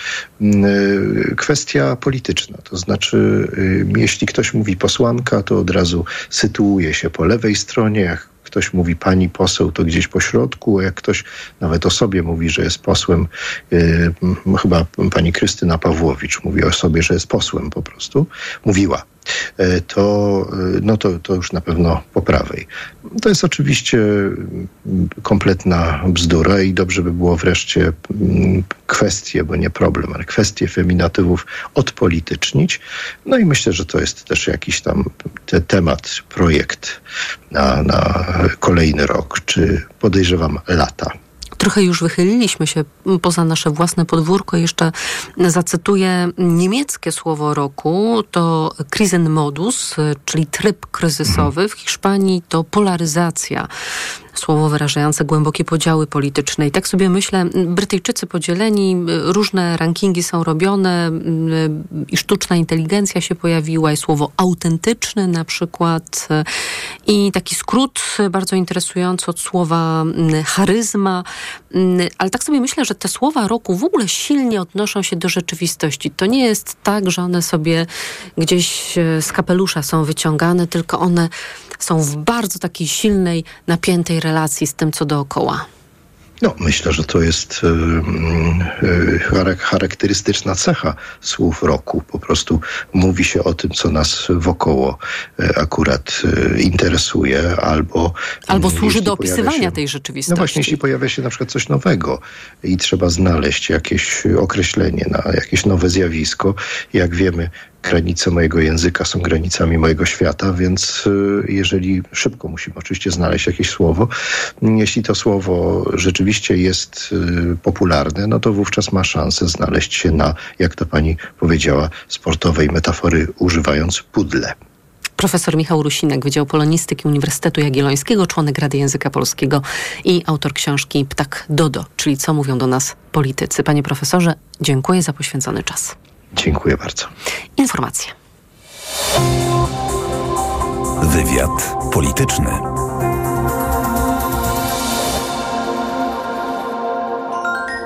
kwestia polityczna. To znaczy, jeśli ktoś mówi mówi posłanka, to od razu sytuuje się po lewej stronie. Jak ktoś mówi pani poseł, to gdzieś po środku. Jak ktoś nawet o sobie mówi, że jest posłem, yy, chyba pani Krystyna Pawłowicz mówi o sobie, że jest posłem po prostu, mówiła to, e, no to, to już na pewno po prawej. To jest oczywiście mm, kompletna bzdura i dobrze by było wreszcie mm, kwestie, bo nie problem, ale kwestie feminatywów odpolitycznić. No i myślę, że to jest też jakiś tam te temat, projekt na, na kolejny rok, czy podejrzewam lata. Trochę już wychyliliśmy się poza nasze własne podwórko. Jeszcze zacytuję niemieckie słowo roku. To Krisenmodus, czyli tryb kryzysowy. W Hiszpanii to polaryzacja słowo wyrażające głębokie podziały polityczne. I tak sobie myślę, Brytyjczycy podzieleni, różne rankingi są robione i sztuczna inteligencja się pojawiła, i słowo autentyczny na przykład. I taki skrót bardzo interesujący od słowa charyzma. Ale tak sobie myślę, że te słowa roku w ogóle silnie odnoszą się do rzeczywistości. To nie jest tak, że one sobie gdzieś e, z kapelusza są wyciągane, tylko one są w bardzo takiej silnej, napiętej relacji z tym, co dookoła. No, myślę, że to jest y, y, charakterystyczna cecha słów roku. Po prostu mówi się o tym, co nas wokoło y, akurat interesuje, albo... Albo służy do opisywania się, tej rzeczywistości. No właśnie, jeśli pojawia się na przykład coś nowego i trzeba znaleźć jakieś określenie na jakieś nowe zjawisko, jak wiemy, granice mojego języka są granicami mojego świata, więc y, jeżeli szybko musimy oczywiście znaleźć jakieś słowo, jeśli to słowo rzeczywiście jest y, popularne, no to wówczas ma szansę znaleźć się na, jak to pani powiedziała, sportowej metafory używając pudle. Profesor Michał Rusinek, Wydział Polonistyki Uniwersytetu Jagiellońskiego, członek Rady Języka Polskiego i autor książki Ptak Dodo, czyli co mówią do nas politycy. Panie profesorze, dziękuję za poświęcony czas. Dziękuję bardzo. Informacje. Wywiad polityczny.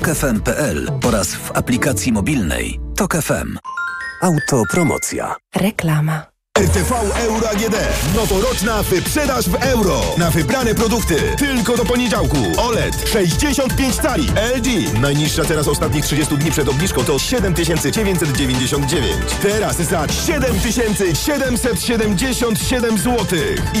tokefm.pl oraz w aplikacji mobilnej Tok. Autopromocja. Reklama. RTV Euro AGD. Noworoczna wyprzedaż w euro. Na wybrane produkty. Tylko do poniedziałku. OLED 65 cali. LG. Najniższa teraz ostatnich 30 dni przed obniżką to 7999. Teraz za 7777 zł.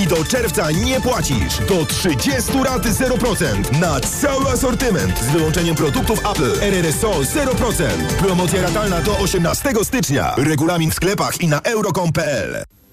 I do czerwca nie płacisz. Do 30 rat 0%. Na cały asortyment. Z wyłączeniem produktów Apple. RRSO 0%. Promocja ratalna do 18 stycznia. Regulamin w sklepach i na euro.com.pl.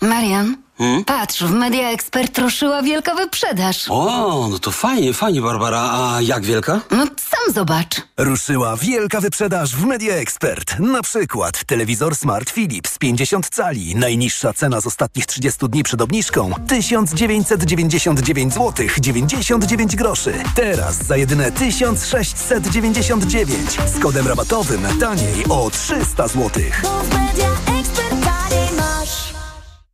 Marian, hmm? patrz, w Media Expert ruszyła wielka wyprzedaż. O, no to fajnie, fajnie, Barbara. A jak wielka? No sam zobacz. Ruszyła wielka wyprzedaż w Media Expert. Na przykład telewizor Smart Philips 50 cali. Najniższa cena z ostatnich 30 dni przed obniżką 1999 zł 99 groszy. Teraz za jedyne 1699 z kodem rabatowym taniej o 300 zł.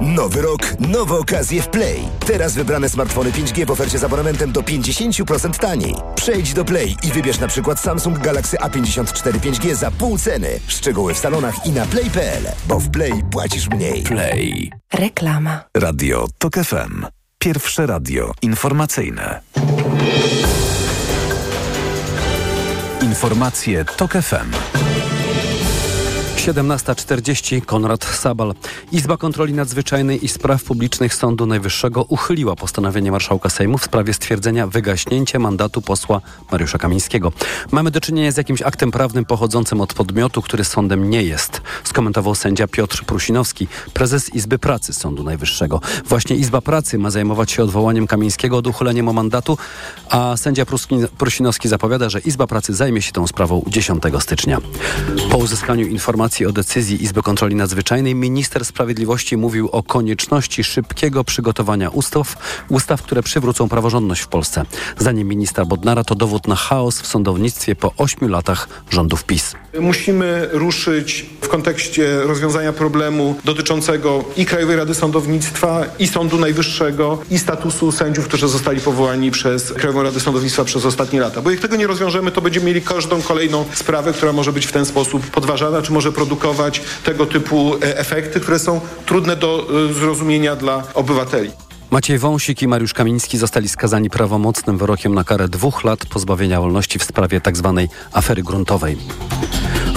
Nowy rok, nowe okazje w Play. Teraz wybrane smartfony 5G w ofercie z abonamentem do 50% taniej. Przejdź do Play i wybierz na przykład Samsung Galaxy A54 5G za pół ceny. Szczegóły w salonach i na play.pl, bo w Play płacisz mniej. Play. Reklama. Radio TOK FM. Pierwsze radio informacyjne. Informacje TOK FM. 17.40 Konrad Sabal. Izba Kontroli Nadzwyczajnej i Spraw Publicznych Sądu Najwyższego uchyliła postanowienie marszałka Sejmu w sprawie stwierdzenia wygaśnięcia mandatu posła Mariusza Kamińskiego. Mamy do czynienia z jakimś aktem prawnym pochodzącym od podmiotu, który sądem nie jest, skomentował sędzia Piotr Prusinowski, prezes Izby Pracy Sądu Najwyższego. Właśnie Izba Pracy ma zajmować się odwołaniem Kamińskiego od uchylenia mu mandatu, a sędzia Prusinowski zapowiada, że Izba Pracy zajmie się tą sprawą 10 stycznia. Po uzyskaniu informacji o decyzji Izby Kontroli Nadzwyczajnej minister sprawiedliwości mówił o konieczności szybkiego przygotowania ustaw, ustaw, które przywrócą praworządność w Polsce. Zdaniem ministra Bodnara to dowód na chaos w sądownictwie po ośmiu latach rządów PiS. Musimy ruszyć w kontekście rozwiązania problemu dotyczącego i Krajowej Rady Sądownictwa, i Sądu Najwyższego, i statusu sędziów, którzy zostali powołani przez Krajową Radę Sądownictwa przez ostatnie lata. Bo jak tego nie rozwiążemy, to będziemy mieli każdą kolejną sprawę, która może być w ten sposób podważana, czy może produkować tego typu e, efekty, które są trudne do e, zrozumienia dla obywateli. Maciej Wąsik i Mariusz Kamiński zostali skazani prawomocnym wyrokiem na karę dwóch lat pozbawienia wolności w sprawie tzw. Tak afery gruntowej.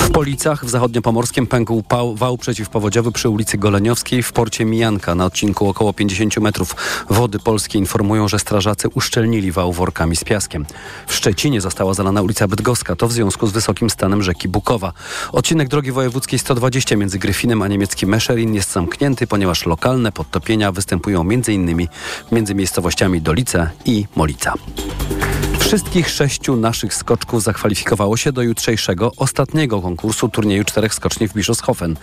W Policach w zachodniopomorskim pękł pał, wał przeciwpowodziowy przy ulicy Goleniowskiej w porcie Mijanka na odcinku około 50 metrów. Wody polskie informują, że strażacy uszczelnili wał workami z piaskiem. W Szczecinie została zalana ulica Bydgoska, to w związku z wysokim stanem rzeki Bukowa. Odcinek drogi wojewódzkiej 120 między Gryfinem a niemieckim Meszerin jest zamknięty, ponieważ lokalne podtopienia występują m.in. między miejscowościami Dolice i Molica. Wszystkich sześciu naszych skoczków zakwalifikowało się do jutrzejszego, ostatniego konkursu turnieju czterech skoczni w Bischofshofen.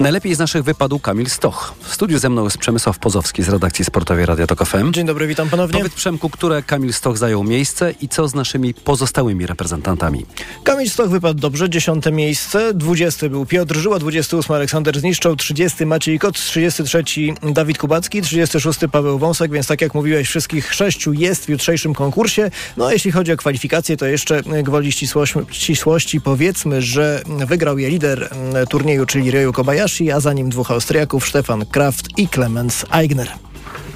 Najlepiej z naszych wypadł Kamil Stoch. W studiu ze mną jest Przemysław Pozowski z redakcji sportowej Radia Tok FM. Dzień dobry, witam ponownie. Powiedz Przemku, które Kamil Stoch zajął miejsce i co z naszymi pozostałymi reprezentantami? Kamil Stoch wypadł dobrze, dziesiąte miejsce. Dwudziesty był Piotr Żyła, 28 Aleksander Zniszczał, 30 Maciej Kot, 33 Dawid Kubacki, 36 Paweł Wąsek, więc tak jak mówiłeś, wszystkich sześciu jest w jutrzejszym konkursie. No a jeśli chodzi o kwalifikacje, to jeszcze gwoli ścisłości, ścisłości powiedzmy, że wygrał je lider mm, turnieju, czyli Ryu Kobayashi, a za nim dwóch Austriaków, Stefan Kraft i Clemens Eigner.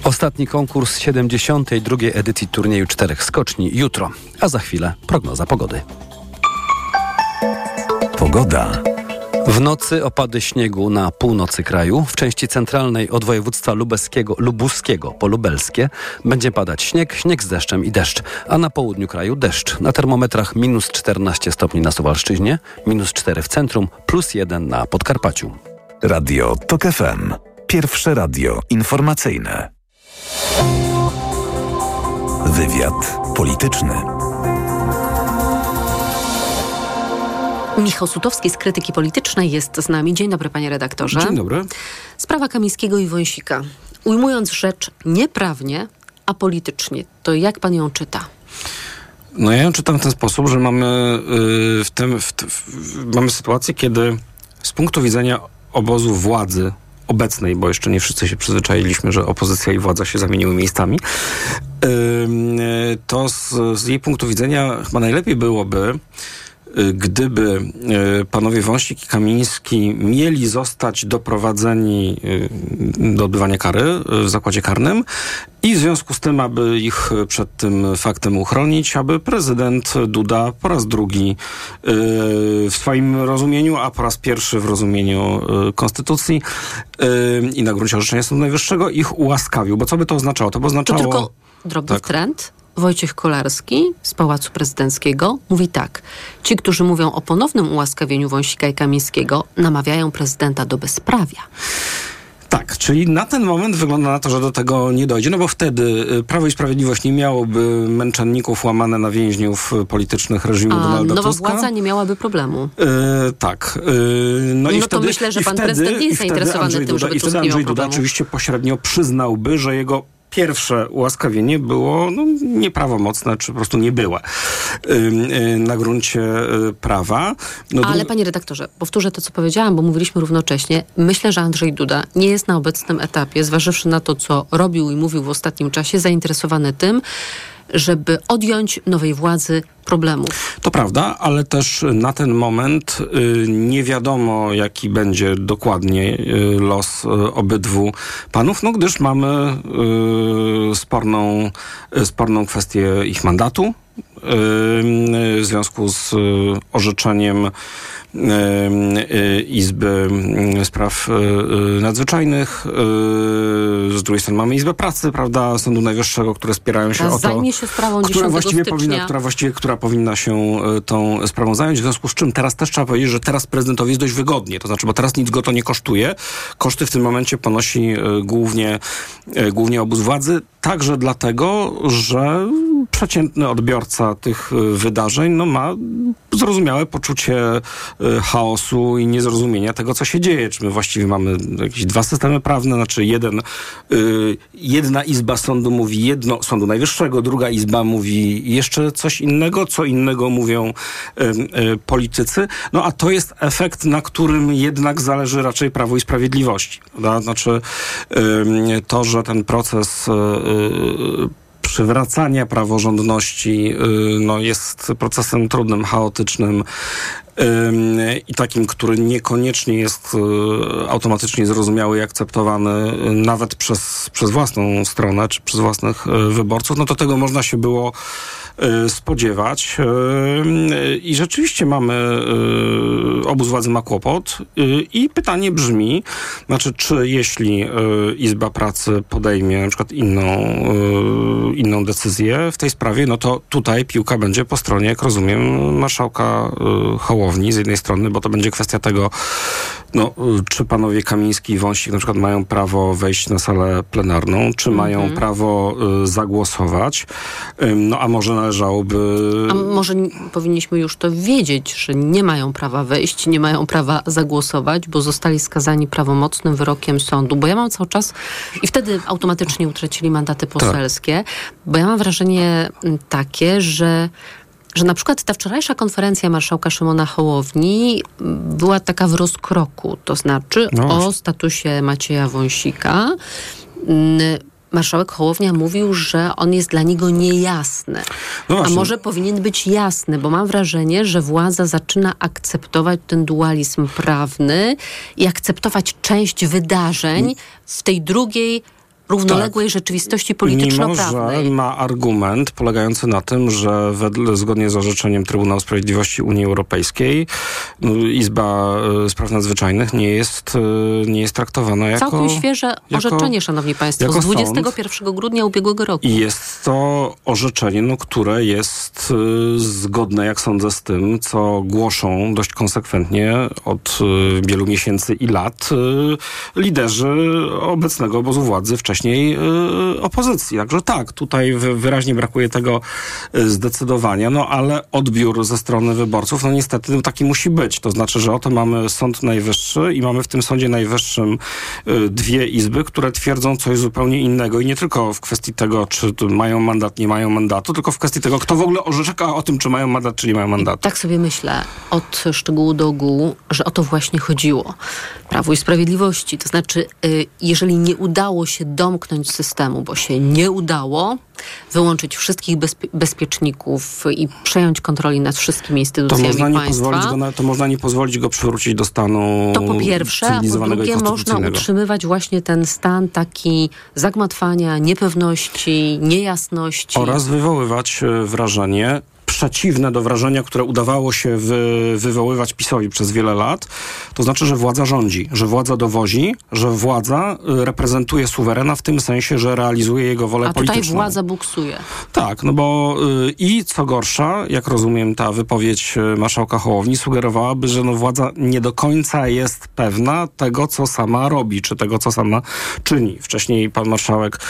Ostatni konkurs 72. edycji turnieju czterech skoczni jutro, a za chwilę prognoza pogody. Pogoda. W nocy opady śniegu na północy kraju, w części centralnej od województwa lubuskiego po lubelskie będzie padać śnieg, śnieg z deszczem i deszcz, a na południu kraju deszcz. Na termometrach minus 14 stopni na Suwalszczyźnie, minus 4 w centrum, plus 1 na Podkarpaciu. Radio TOK FM. Pierwsze radio informacyjne. Wywiad polityczny. Michał Sutowski z Krytyki Politycznej jest z nami. Dzień dobry, panie redaktorze. Dzień dobry. Sprawa Kamińskiego i Wąsika. Ujmując rzecz nieprawnie, a politycznie, to jak pan ją czyta? No ja ją czytam w ten sposób, że mamy yy, w tym, w, w, mamy sytuację, kiedy z punktu widzenia obozu władzy obecnej, bo jeszcze nie wszyscy się przyzwyczailiśmy, że opozycja i władza się zamieniły miejscami, yy, to z, z jej punktu widzenia chyba najlepiej byłoby, Y, gdyby y, panowie Wąsik i Kamiński mieli zostać doprowadzeni y, do odbywania kary w zakładzie karnym i w związku z tym, aby ich przed tym faktem uchronić, aby prezydent Duda po raz drugi w swoim rozumieniu, a po raz pierwszy w rozumieniu konstytucji i na gruncie orzeczenia Sądu Najwyższego ich ułaskawił. Bo co by to oznaczało? To by oznaczało... To tylko drobny tak. trend Wojciech Kolarski z Pałacu Prezydenckiego mówi tak. Ci, którzy mówią o ponownym ułaskawieniu Wąsika i Kamińskiego, namawiają prezydenta do bezprawia. Tak, czyli na ten moment wygląda na to, że do tego nie dojdzie, no bo wtedy y, Prawo i Sprawiedliwość nie miałoby męczenników łamane na więźniów politycznych reżimu A, Donalda nowa Tuska. władza nie miałaby problemu. Yy, tak. Yy, no, no i to wtedy, myślę, że pan wtedy, prezydent nie jest zainteresowany tym, Duda, żeby I wtedy Andrzej Duda oczywiście pośrednio przyznałby, że jego pierwsze ułaskawienie było no, nieprawomocne, czy po prostu niebyłe yy, na gruncie y, prawa. No, Ale panie redaktorze, powtórzę to, co powiedziałam, bo mówiliśmy równocześnie. Myślę, że Andrzej Duda nie jest na obecnym etapie, zważywszy na to, co robił i mówił w ostatnim czasie, zainteresowany tym, żeby odjąć nowej władzy problemów. To prawda, ale też na ten moment y, nie wiadomo, jaki będzie dokładnie y, los y, obydwu panów, no gdyż mamy sporną, sporną kwestię ich mandatu w związku z orzeczeniem Izby Spraw Nadzwyczajnych. Z drugiej strony mamy Izbę Pracy, prawda, Sądu Najwyższego, które spierają się o to, się sprawą która 10 właściwie stycznia. powinna, która właściwie, która powinna się tą sprawą zająć, w związku z czym teraz też trzeba powiedzieć, że teraz prezydentowi jest dość wygodnie, to znaczy, bo teraz nic go to nie kosztuje. Koszty w tym momencie ponosi głównie, głównie obóz władzy, także dlatego, że przeciętny odbiorca tych e, wydarzeń no, ma zrozumiałe poczucie e, chaosu i niezrozumienia tego, co się dzieje. Czy my właściwie mamy jakieś dwa systemy prawne, znaczy jeden, y, jedna izba sądu mówi jedno, Sądu Najwyższego, druga izba mówi jeszcze coś innego, co innego mówią y, y, politycy. No a to jest efekt, na którym jednak zależy raczej Prawo i Sprawiedliwości. Prawda? Znaczy y, to, że ten proces y, y, przywracania praworządności y, no, jest procesem trudnym, chaotycznym. ym, i takim, który niekoniecznie jest y, automatycznie zrozumiały i akceptowany y, nawet przez, przez własną stronę czy przez własnych y, wyborców, no to tego można się było spodziewać. I rzeczywiście mamy, obóz władzy ma kłopot i pytanie brzmi, znaczy czy jeśli Izba Pracy podejmie na przykład inną, inną decyzję w tej sprawie, no to tutaj piłka będzie po stronie, jak rozumiem, marszałka y, Hołowni z jednej strony, bo to będzie kwestia tego, no, y, czy panowie Kamiński i Wąsik na przykład mają prawo wejść na salę plenarną, czy mają Mhm. prawo y, zagłosować, Ym, no a może należałoby... A może powinniśmy już to wiedzieć, że nie mają prawa wejść, nie mają prawa zagłosować, bo zostali skazani prawomocnym wyrokiem sądu. Bo ja mam cały czas i wtedy automatycznie utracili mandaty poselskie, bo ja mam wrażenie takie, że że na przykład ta wczorajsza konferencja marszałka Szymona Hołowni m, była taka w rozkroku, to znaczy No o statusie Macieja Wąsika. Mm, Marszałek Hołownia mówił, że on jest dla niego niejasny. No A może powinien być jasny, bo mam wrażenie, że władza zaczyna akceptować ten dualizm prawny i akceptować część wydarzeń w tej drugiej równoległej rzeczywistości Mimo, polityczno-prawnej. że ma argument polegający na tym, że wedle, zgodnie z orzeczeniem Trybunału Sprawiedliwości Unii Europejskiej no, Izba e, Spraw Nadzwyczajnych nie jest, e, nie jest traktowana jako... Całkiem świeże jako- orzeczenie, szanowni państwo, jako z sąd. 21 grudnia ubiegłego roku. I jest to orzeczenie, no, które jest y, zgodne, jak sądzę, z tym, co głoszą dość konsekwentnie od y, wielu miesięcy i lat y, liderzy obecnego obozu władzy, wcześniej y, opozycji. Także tak, tutaj wy, wyraźnie brakuje tego y, zdecydowania, no ale odbiór ze strony wyborców, no niestety no, taki musi być. To znaczy, że oto mamy Sąd Najwyższy i mamy w tym Sądzie Najwyższym y, dwie izby, które twierdzą coś zupełnie innego i nie tylko w kwestii tego, czy mają mandat, nie mają mandatu, tylko w kwestii tego, kto w ogóle orzeka o tym, czy mają mandat, czy nie mają mandatu. Tak sobie myślę, od szczegółu do ogółu, że o to właśnie chodziło. Prawu i Sprawiedliwości. To znaczy, jeżeli nie udało się domknąć systemu, bo się nie udało wyłączyć wszystkich bezpie- bezpieczników i przejąć kontroli nad wszystkimi To instytucjami można, nie państwa, pozwolić go na, to można nie pozwolić go przywrócić do stanu to po pierwsze, a po drugie można utrzymywać właśnie ten stan taki zagmatwania, niepewności, niejasności. Oraz wywoływać e, wrażenie przeciwne do wrażenia, które udawało się wy, wywoływać PiSowi przez wiele lat, to znaczy, że władza rządzi, że władza dowozi, że władza y, reprezentuje suwerena w tym sensie, że realizuje jego wolę a tutaj polityczną. władza buksuje. Tak, no bo y, i co gorsza, jak rozumiem, ta wypowiedź y, marszałka Hołowni sugerowałaby, że no władza nie do końca jest pewna tego, co sama robi, czy tego, co sama czyni. Wcześniej pan marszałek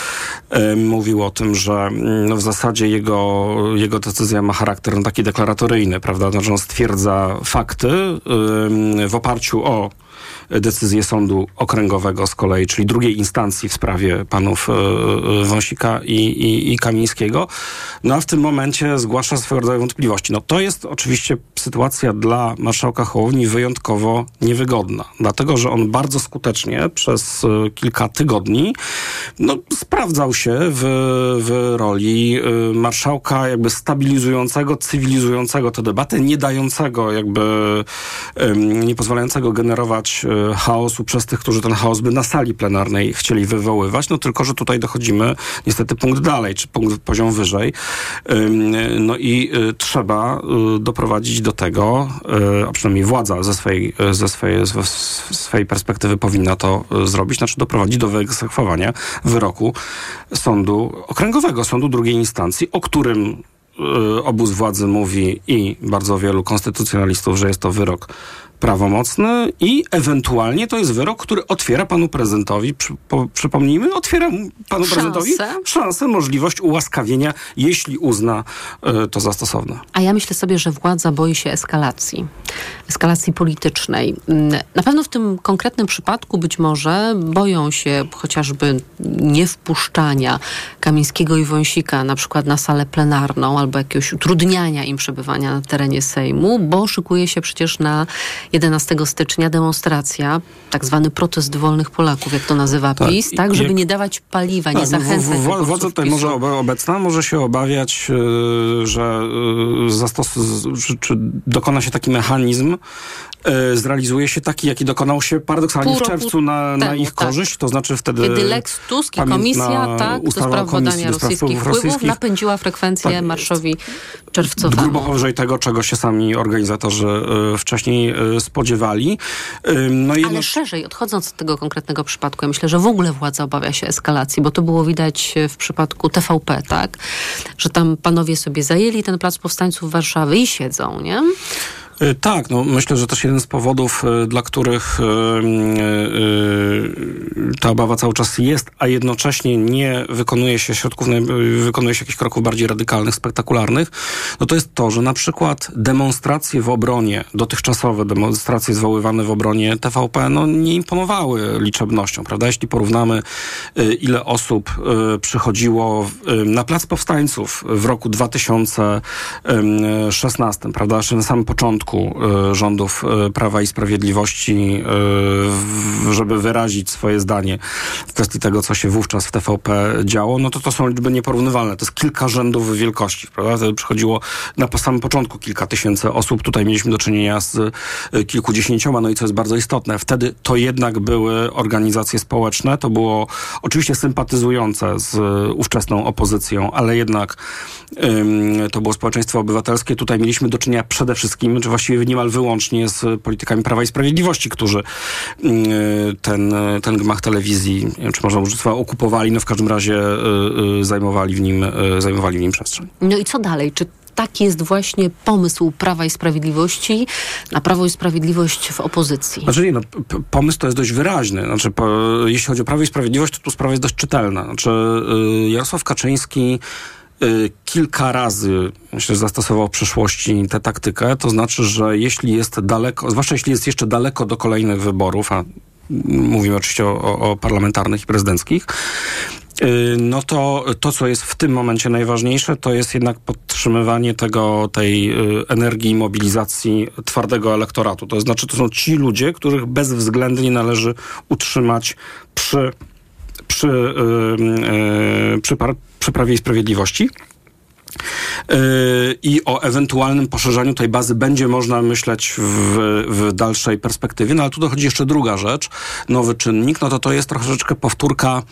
y, mówił o tym, że mm, no, w zasadzie jego, jego decyzja ma charakter no, taki deklaratoryjny, prawda? Znaczy on stwierdza fakty w oparciu o decyzję sądu okręgowego z kolei, czyli drugiej instancji w sprawie panów e, e, Wąsika i, i, i Kamińskiego. No a w tym momencie zgłasza swego rodzaju wątpliwości. No to jest oczywiście sytuacja dla marszałka Hołowni wyjątkowo niewygodna, dlatego że on bardzo skutecznie przez e, kilka tygodni no, sprawdzał się w, w roli marszałka jakby stabilizującego, cywilizującego tę debatę, nie dającego jakby, nie pozwalającego generować chaosu przez tych, którzy ten chaos by na sali plenarnej chcieli wywoływać, no tylko, że tutaj dochodzimy niestety punkt dalej, czy punkt poziom wyżej. No i y, trzeba y, doprowadzić do tego, y, a przynajmniej władza ze swojej, ze swojej, z z swojej perspektywy powinna to zrobić, znaczy doprowadzić do wyegzekwowania wyroku sądu okręgowego, sądu drugiej instancji, o którym obóz władzy mówi i bardzo wielu konstytucjonalistów, że jest to wyrok prawomocny i ewentualnie to jest wyrok, który otwiera panu prezydentowi, przy, po, przypomnijmy, otwiera panu Szansę. prezydentowi szansę, możliwość ułaskawienia, jeśli uzna y, to za stosowne. A ja myślę sobie, że władza boi się eskalacji, eskalacji politycznej. Mm, Na pewno w tym konkretnym przypadku być może boją się chociażby niewpuszczania Kamińskiego i Wąsika na przykład na salę plenarną albo jakiegoś utrudniania im przebywania na terenie Sejmu, bo szykuje się przecież na 11 stycznia demonstracja, tak zwany protest wolnych Polaków, jak to nazywa Tak, PiS, tak, żeby jak- nie dawać paliwa, nie Tak, w- zachęcać w- w- Władza tutaj może obe- obecna może się obawiać, y, że y, zastos, z- czy, czy dokona się taki mechanizm, y, zrealizuje się taki, jaki dokonał się paradoksalnie Pół w czerwcu na, na temu, ich tak. korzyść, to znaczy wtedy... Kiedy Lex Tusk i komisja tak, do spraw badania rosyjskich wpływów wpływów rosyjskich. napędziła frekwencję Tak. marszowi czerwcowemu. Grubo powyżej tego, czego się sami organizatorzy y, wcześniej y, spodziewali. Y, No i Ale szerzej, odchodząc od tego konkretnego przypadku, ja myślę, że w ogóle władza obawia się eskalacji, bo to było widać w przypadku TVP, tak? Że tam panowie sobie zajęli ten plac powstańców Warszawy i siedzą, nie? Y, Tak, no myślę, że też jeden z powodów, y, dla których y, ta obawa cały czas jest, a jednocześnie nie wykonuje się środków, wykonuje się jakichś kroków bardziej radykalnych, spektakularnych, no to jest to, że na przykład demonstracje w obronie, dotychczasowe demonstracje zwoływane w obronie TVP, no nie imponowały liczebnością, prawda? Jeśli porównamy, ile osób przychodziło na Plac Powstańców w roku 2016, prawda? Jeszcze na samym początku y, rządów y, Prawa i Sprawiedliwości, w- żeby wyrazić swoje zdanie w kwestii tego, co się wówczas w TVP działo, no to to są liczby nieporównywalne. To jest kilka rzędów wielkości, prawda? Wtedy przychodziło na samym początku kilka tysięcy osób. Tutaj mieliśmy do czynienia z kilkudziesięcioma, no i co jest bardzo istotne, wtedy to jednak były organizacje społeczne, to było oczywiście sympatyzujące z ówczesną opozycją, ale jednak ym, to było społeczeństwo obywatelskie. Tutaj mieliśmy do czynienia przede wszystkim, czy właściwie niemal wyłącznie z politykami Prawa i Sprawiedliwości, którzy y, ten, ten gmach telewizji, nie wiem, czy można użyć słowa okupowali, no w każdym razie y, zajmowali w nim, zajmowali w nim przestrzeń. No i co dalej? Czy taki jest właśnie pomysł Prawa i Sprawiedliwości na Prawo i Sprawiedliwość w opozycji? Znaczy nie, no, pomysł to jest dość wyraźny. Znaczy, po, jeśli chodzi o Prawo i Sprawiedliwość, to tu sprawa jest dość czytelna. Znaczy, y, Jarosław Kaczyński kilka razy, myślę, zastosował w przeszłości tę taktykę. To znaczy, że jeśli jest daleko, zwłaszcza jeśli jest jeszcze daleko do kolejnych wyborów, a mówimy oczywiście o, o, o parlamentarnych i prezydenckich, y, no to to, co jest w tym momencie najważniejsze, to jest jednak podtrzymywanie tego, tej y, energii mobilizacji twardego elektoratu. To znaczy, to są ci ludzie, których bezwzględnie należy utrzymać przy, przy, y, y, przy, przy Prawie i Sprawiedliwości. Yy, I o ewentualnym poszerzaniu tej bazy będzie można myśleć w, w dalszej perspektywie. No ale tu dochodzi jeszcze druga rzecz, nowy czynnik. No to to jest troszeczkę powtórka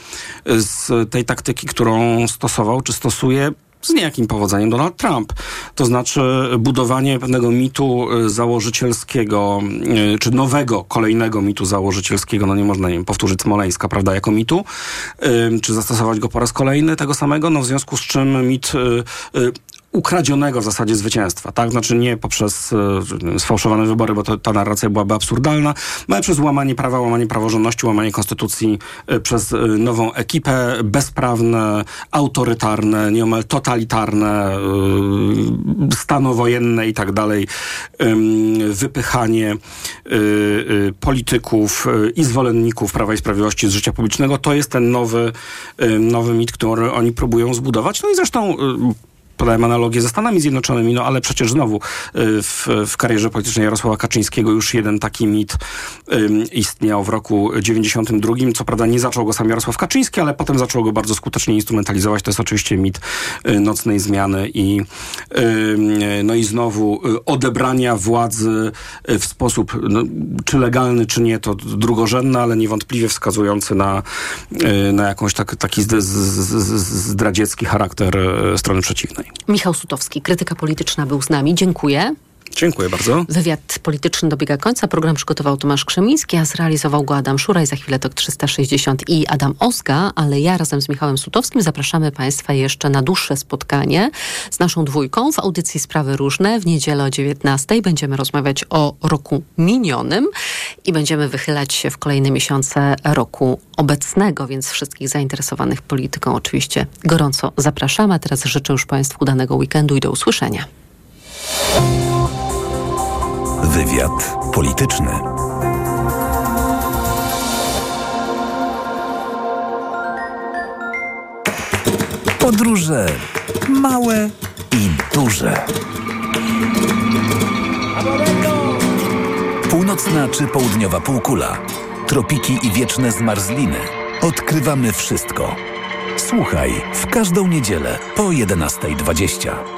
z tej taktyki, którą stosował, czy stosuje z niejakim powodzeniem Donald Trump. To znaczy budowanie pewnego mitu y, założycielskiego, y, czy nowego, kolejnego mitu założycielskiego, no nie można, nie wiem, powtórzyć Smoleńska, prawda, jako mitu, y, czy zastosować go po raz kolejny tego samego, no w związku z czym mit ukradzionego w zasadzie zwycięstwa, tak? Znaczy nie poprzez e, sfałszowane wybory, bo to, ta narracja byłaby absurdalna, no ale przez łamanie prawa, łamanie praworządności, łamanie konstytucji, e, przez e, nową ekipę, bezprawne, autorytarne, nieomal totalitarne, e, stano wojenne i tak dalej, wypychanie y, y, polityków y, i zwolenników Prawa i Sprawiedliwości z życia publicznego, to jest ten nowy, y, nowy mit, który oni próbują zbudować. No i zresztą y, podałem analogię ze Stanami Zjednoczonymi, no ale przecież znowu y, w, w karierze politycznej Jarosława Kaczyńskiego już jeden taki mit ym, istniał w roku 92. Co prawda nie zaczął go sam Jarosław Kaczyński, ale potem zaczął go bardzo skutecznie instrumentalizować. To jest oczywiście mit y, nocnej zmiany i, no i znowu y, odebrania władzy w sposób no, czy legalny, czy nie, to drugorzędne, ale niewątpliwie wskazujący na, na jakąś tak, taki zdradziecki charakter strony przeciwnej. Michał Sutowski, krytyka polityczna był z nami. Dziękuję. Dziękuję bardzo. Wywiad polityczny dobiega końca. Program przygotował Tomasz Krzemiński, a zrealizował go Adam Szuraj. Za chwilę TOK 360 i Adam Ozga, ale ja razem z Michałem Sutowskim zapraszamy Państwa jeszcze na dłuższe spotkanie z naszą dwójką w audycji Sprawy Różne w niedzielę o 19. Będziemy rozmawiać o roku minionym i będziemy wychylać się w kolejne miesiące roku obecnego, więc wszystkich zainteresowanych polityką oczywiście gorąco zapraszamy. A teraz życzę już Państwu udanego weekendu i do usłyszenia. Wywiad polityczny. Podróże małe i duże. Północna czy południowa półkula. Tropiki i wieczne zmarzliny. Odkrywamy wszystko. Słuchaj w każdą niedzielę po 11.20.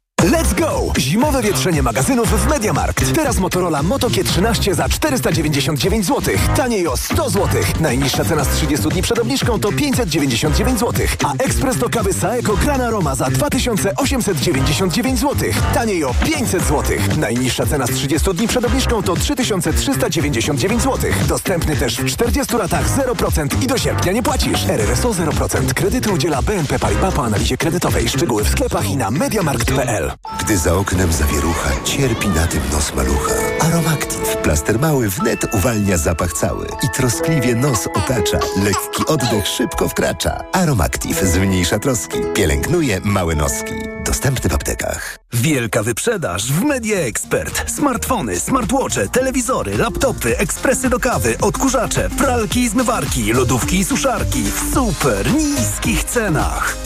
Let's go! Zimowe wietrzenie magazynów w Mediamarkt. Teraz Motorola Moto G13 za 499 zł. Taniej o 100 zł. Najniższa cena z 30 dni przed obniżką to 599 zł. A ekspres do kawy Saeco Grana Roma za 2899 zł. Taniej o 500 zł. Najniższa cena z 30 dni przed obniżką to 3399 zł. Dostępny też w 40 latach 0% i do sierpnia nie płacisz. RRSO 0%. Kredyty udziela BNP Paribas po analizie kredytowej. Szczegóły w sklepach i na mediamarkt.pl. Gdy za oknem zawierucha, cierpi na tym nos malucha. Aromactive. Plaster mały wnet uwalnia zapach cały i troskliwie nos otacza. Lekki oddech szybko wkracza. Aromactive zmniejsza troski. Pielęgnuje małe noski. Dostępny w aptekach. Wielka wyprzedaż w Media Expert. Smartfony, smartwatche, telewizory, laptopy, ekspresy do kawy, odkurzacze, pralki i zmywarki, lodówki i suszarki w super niskich cenach.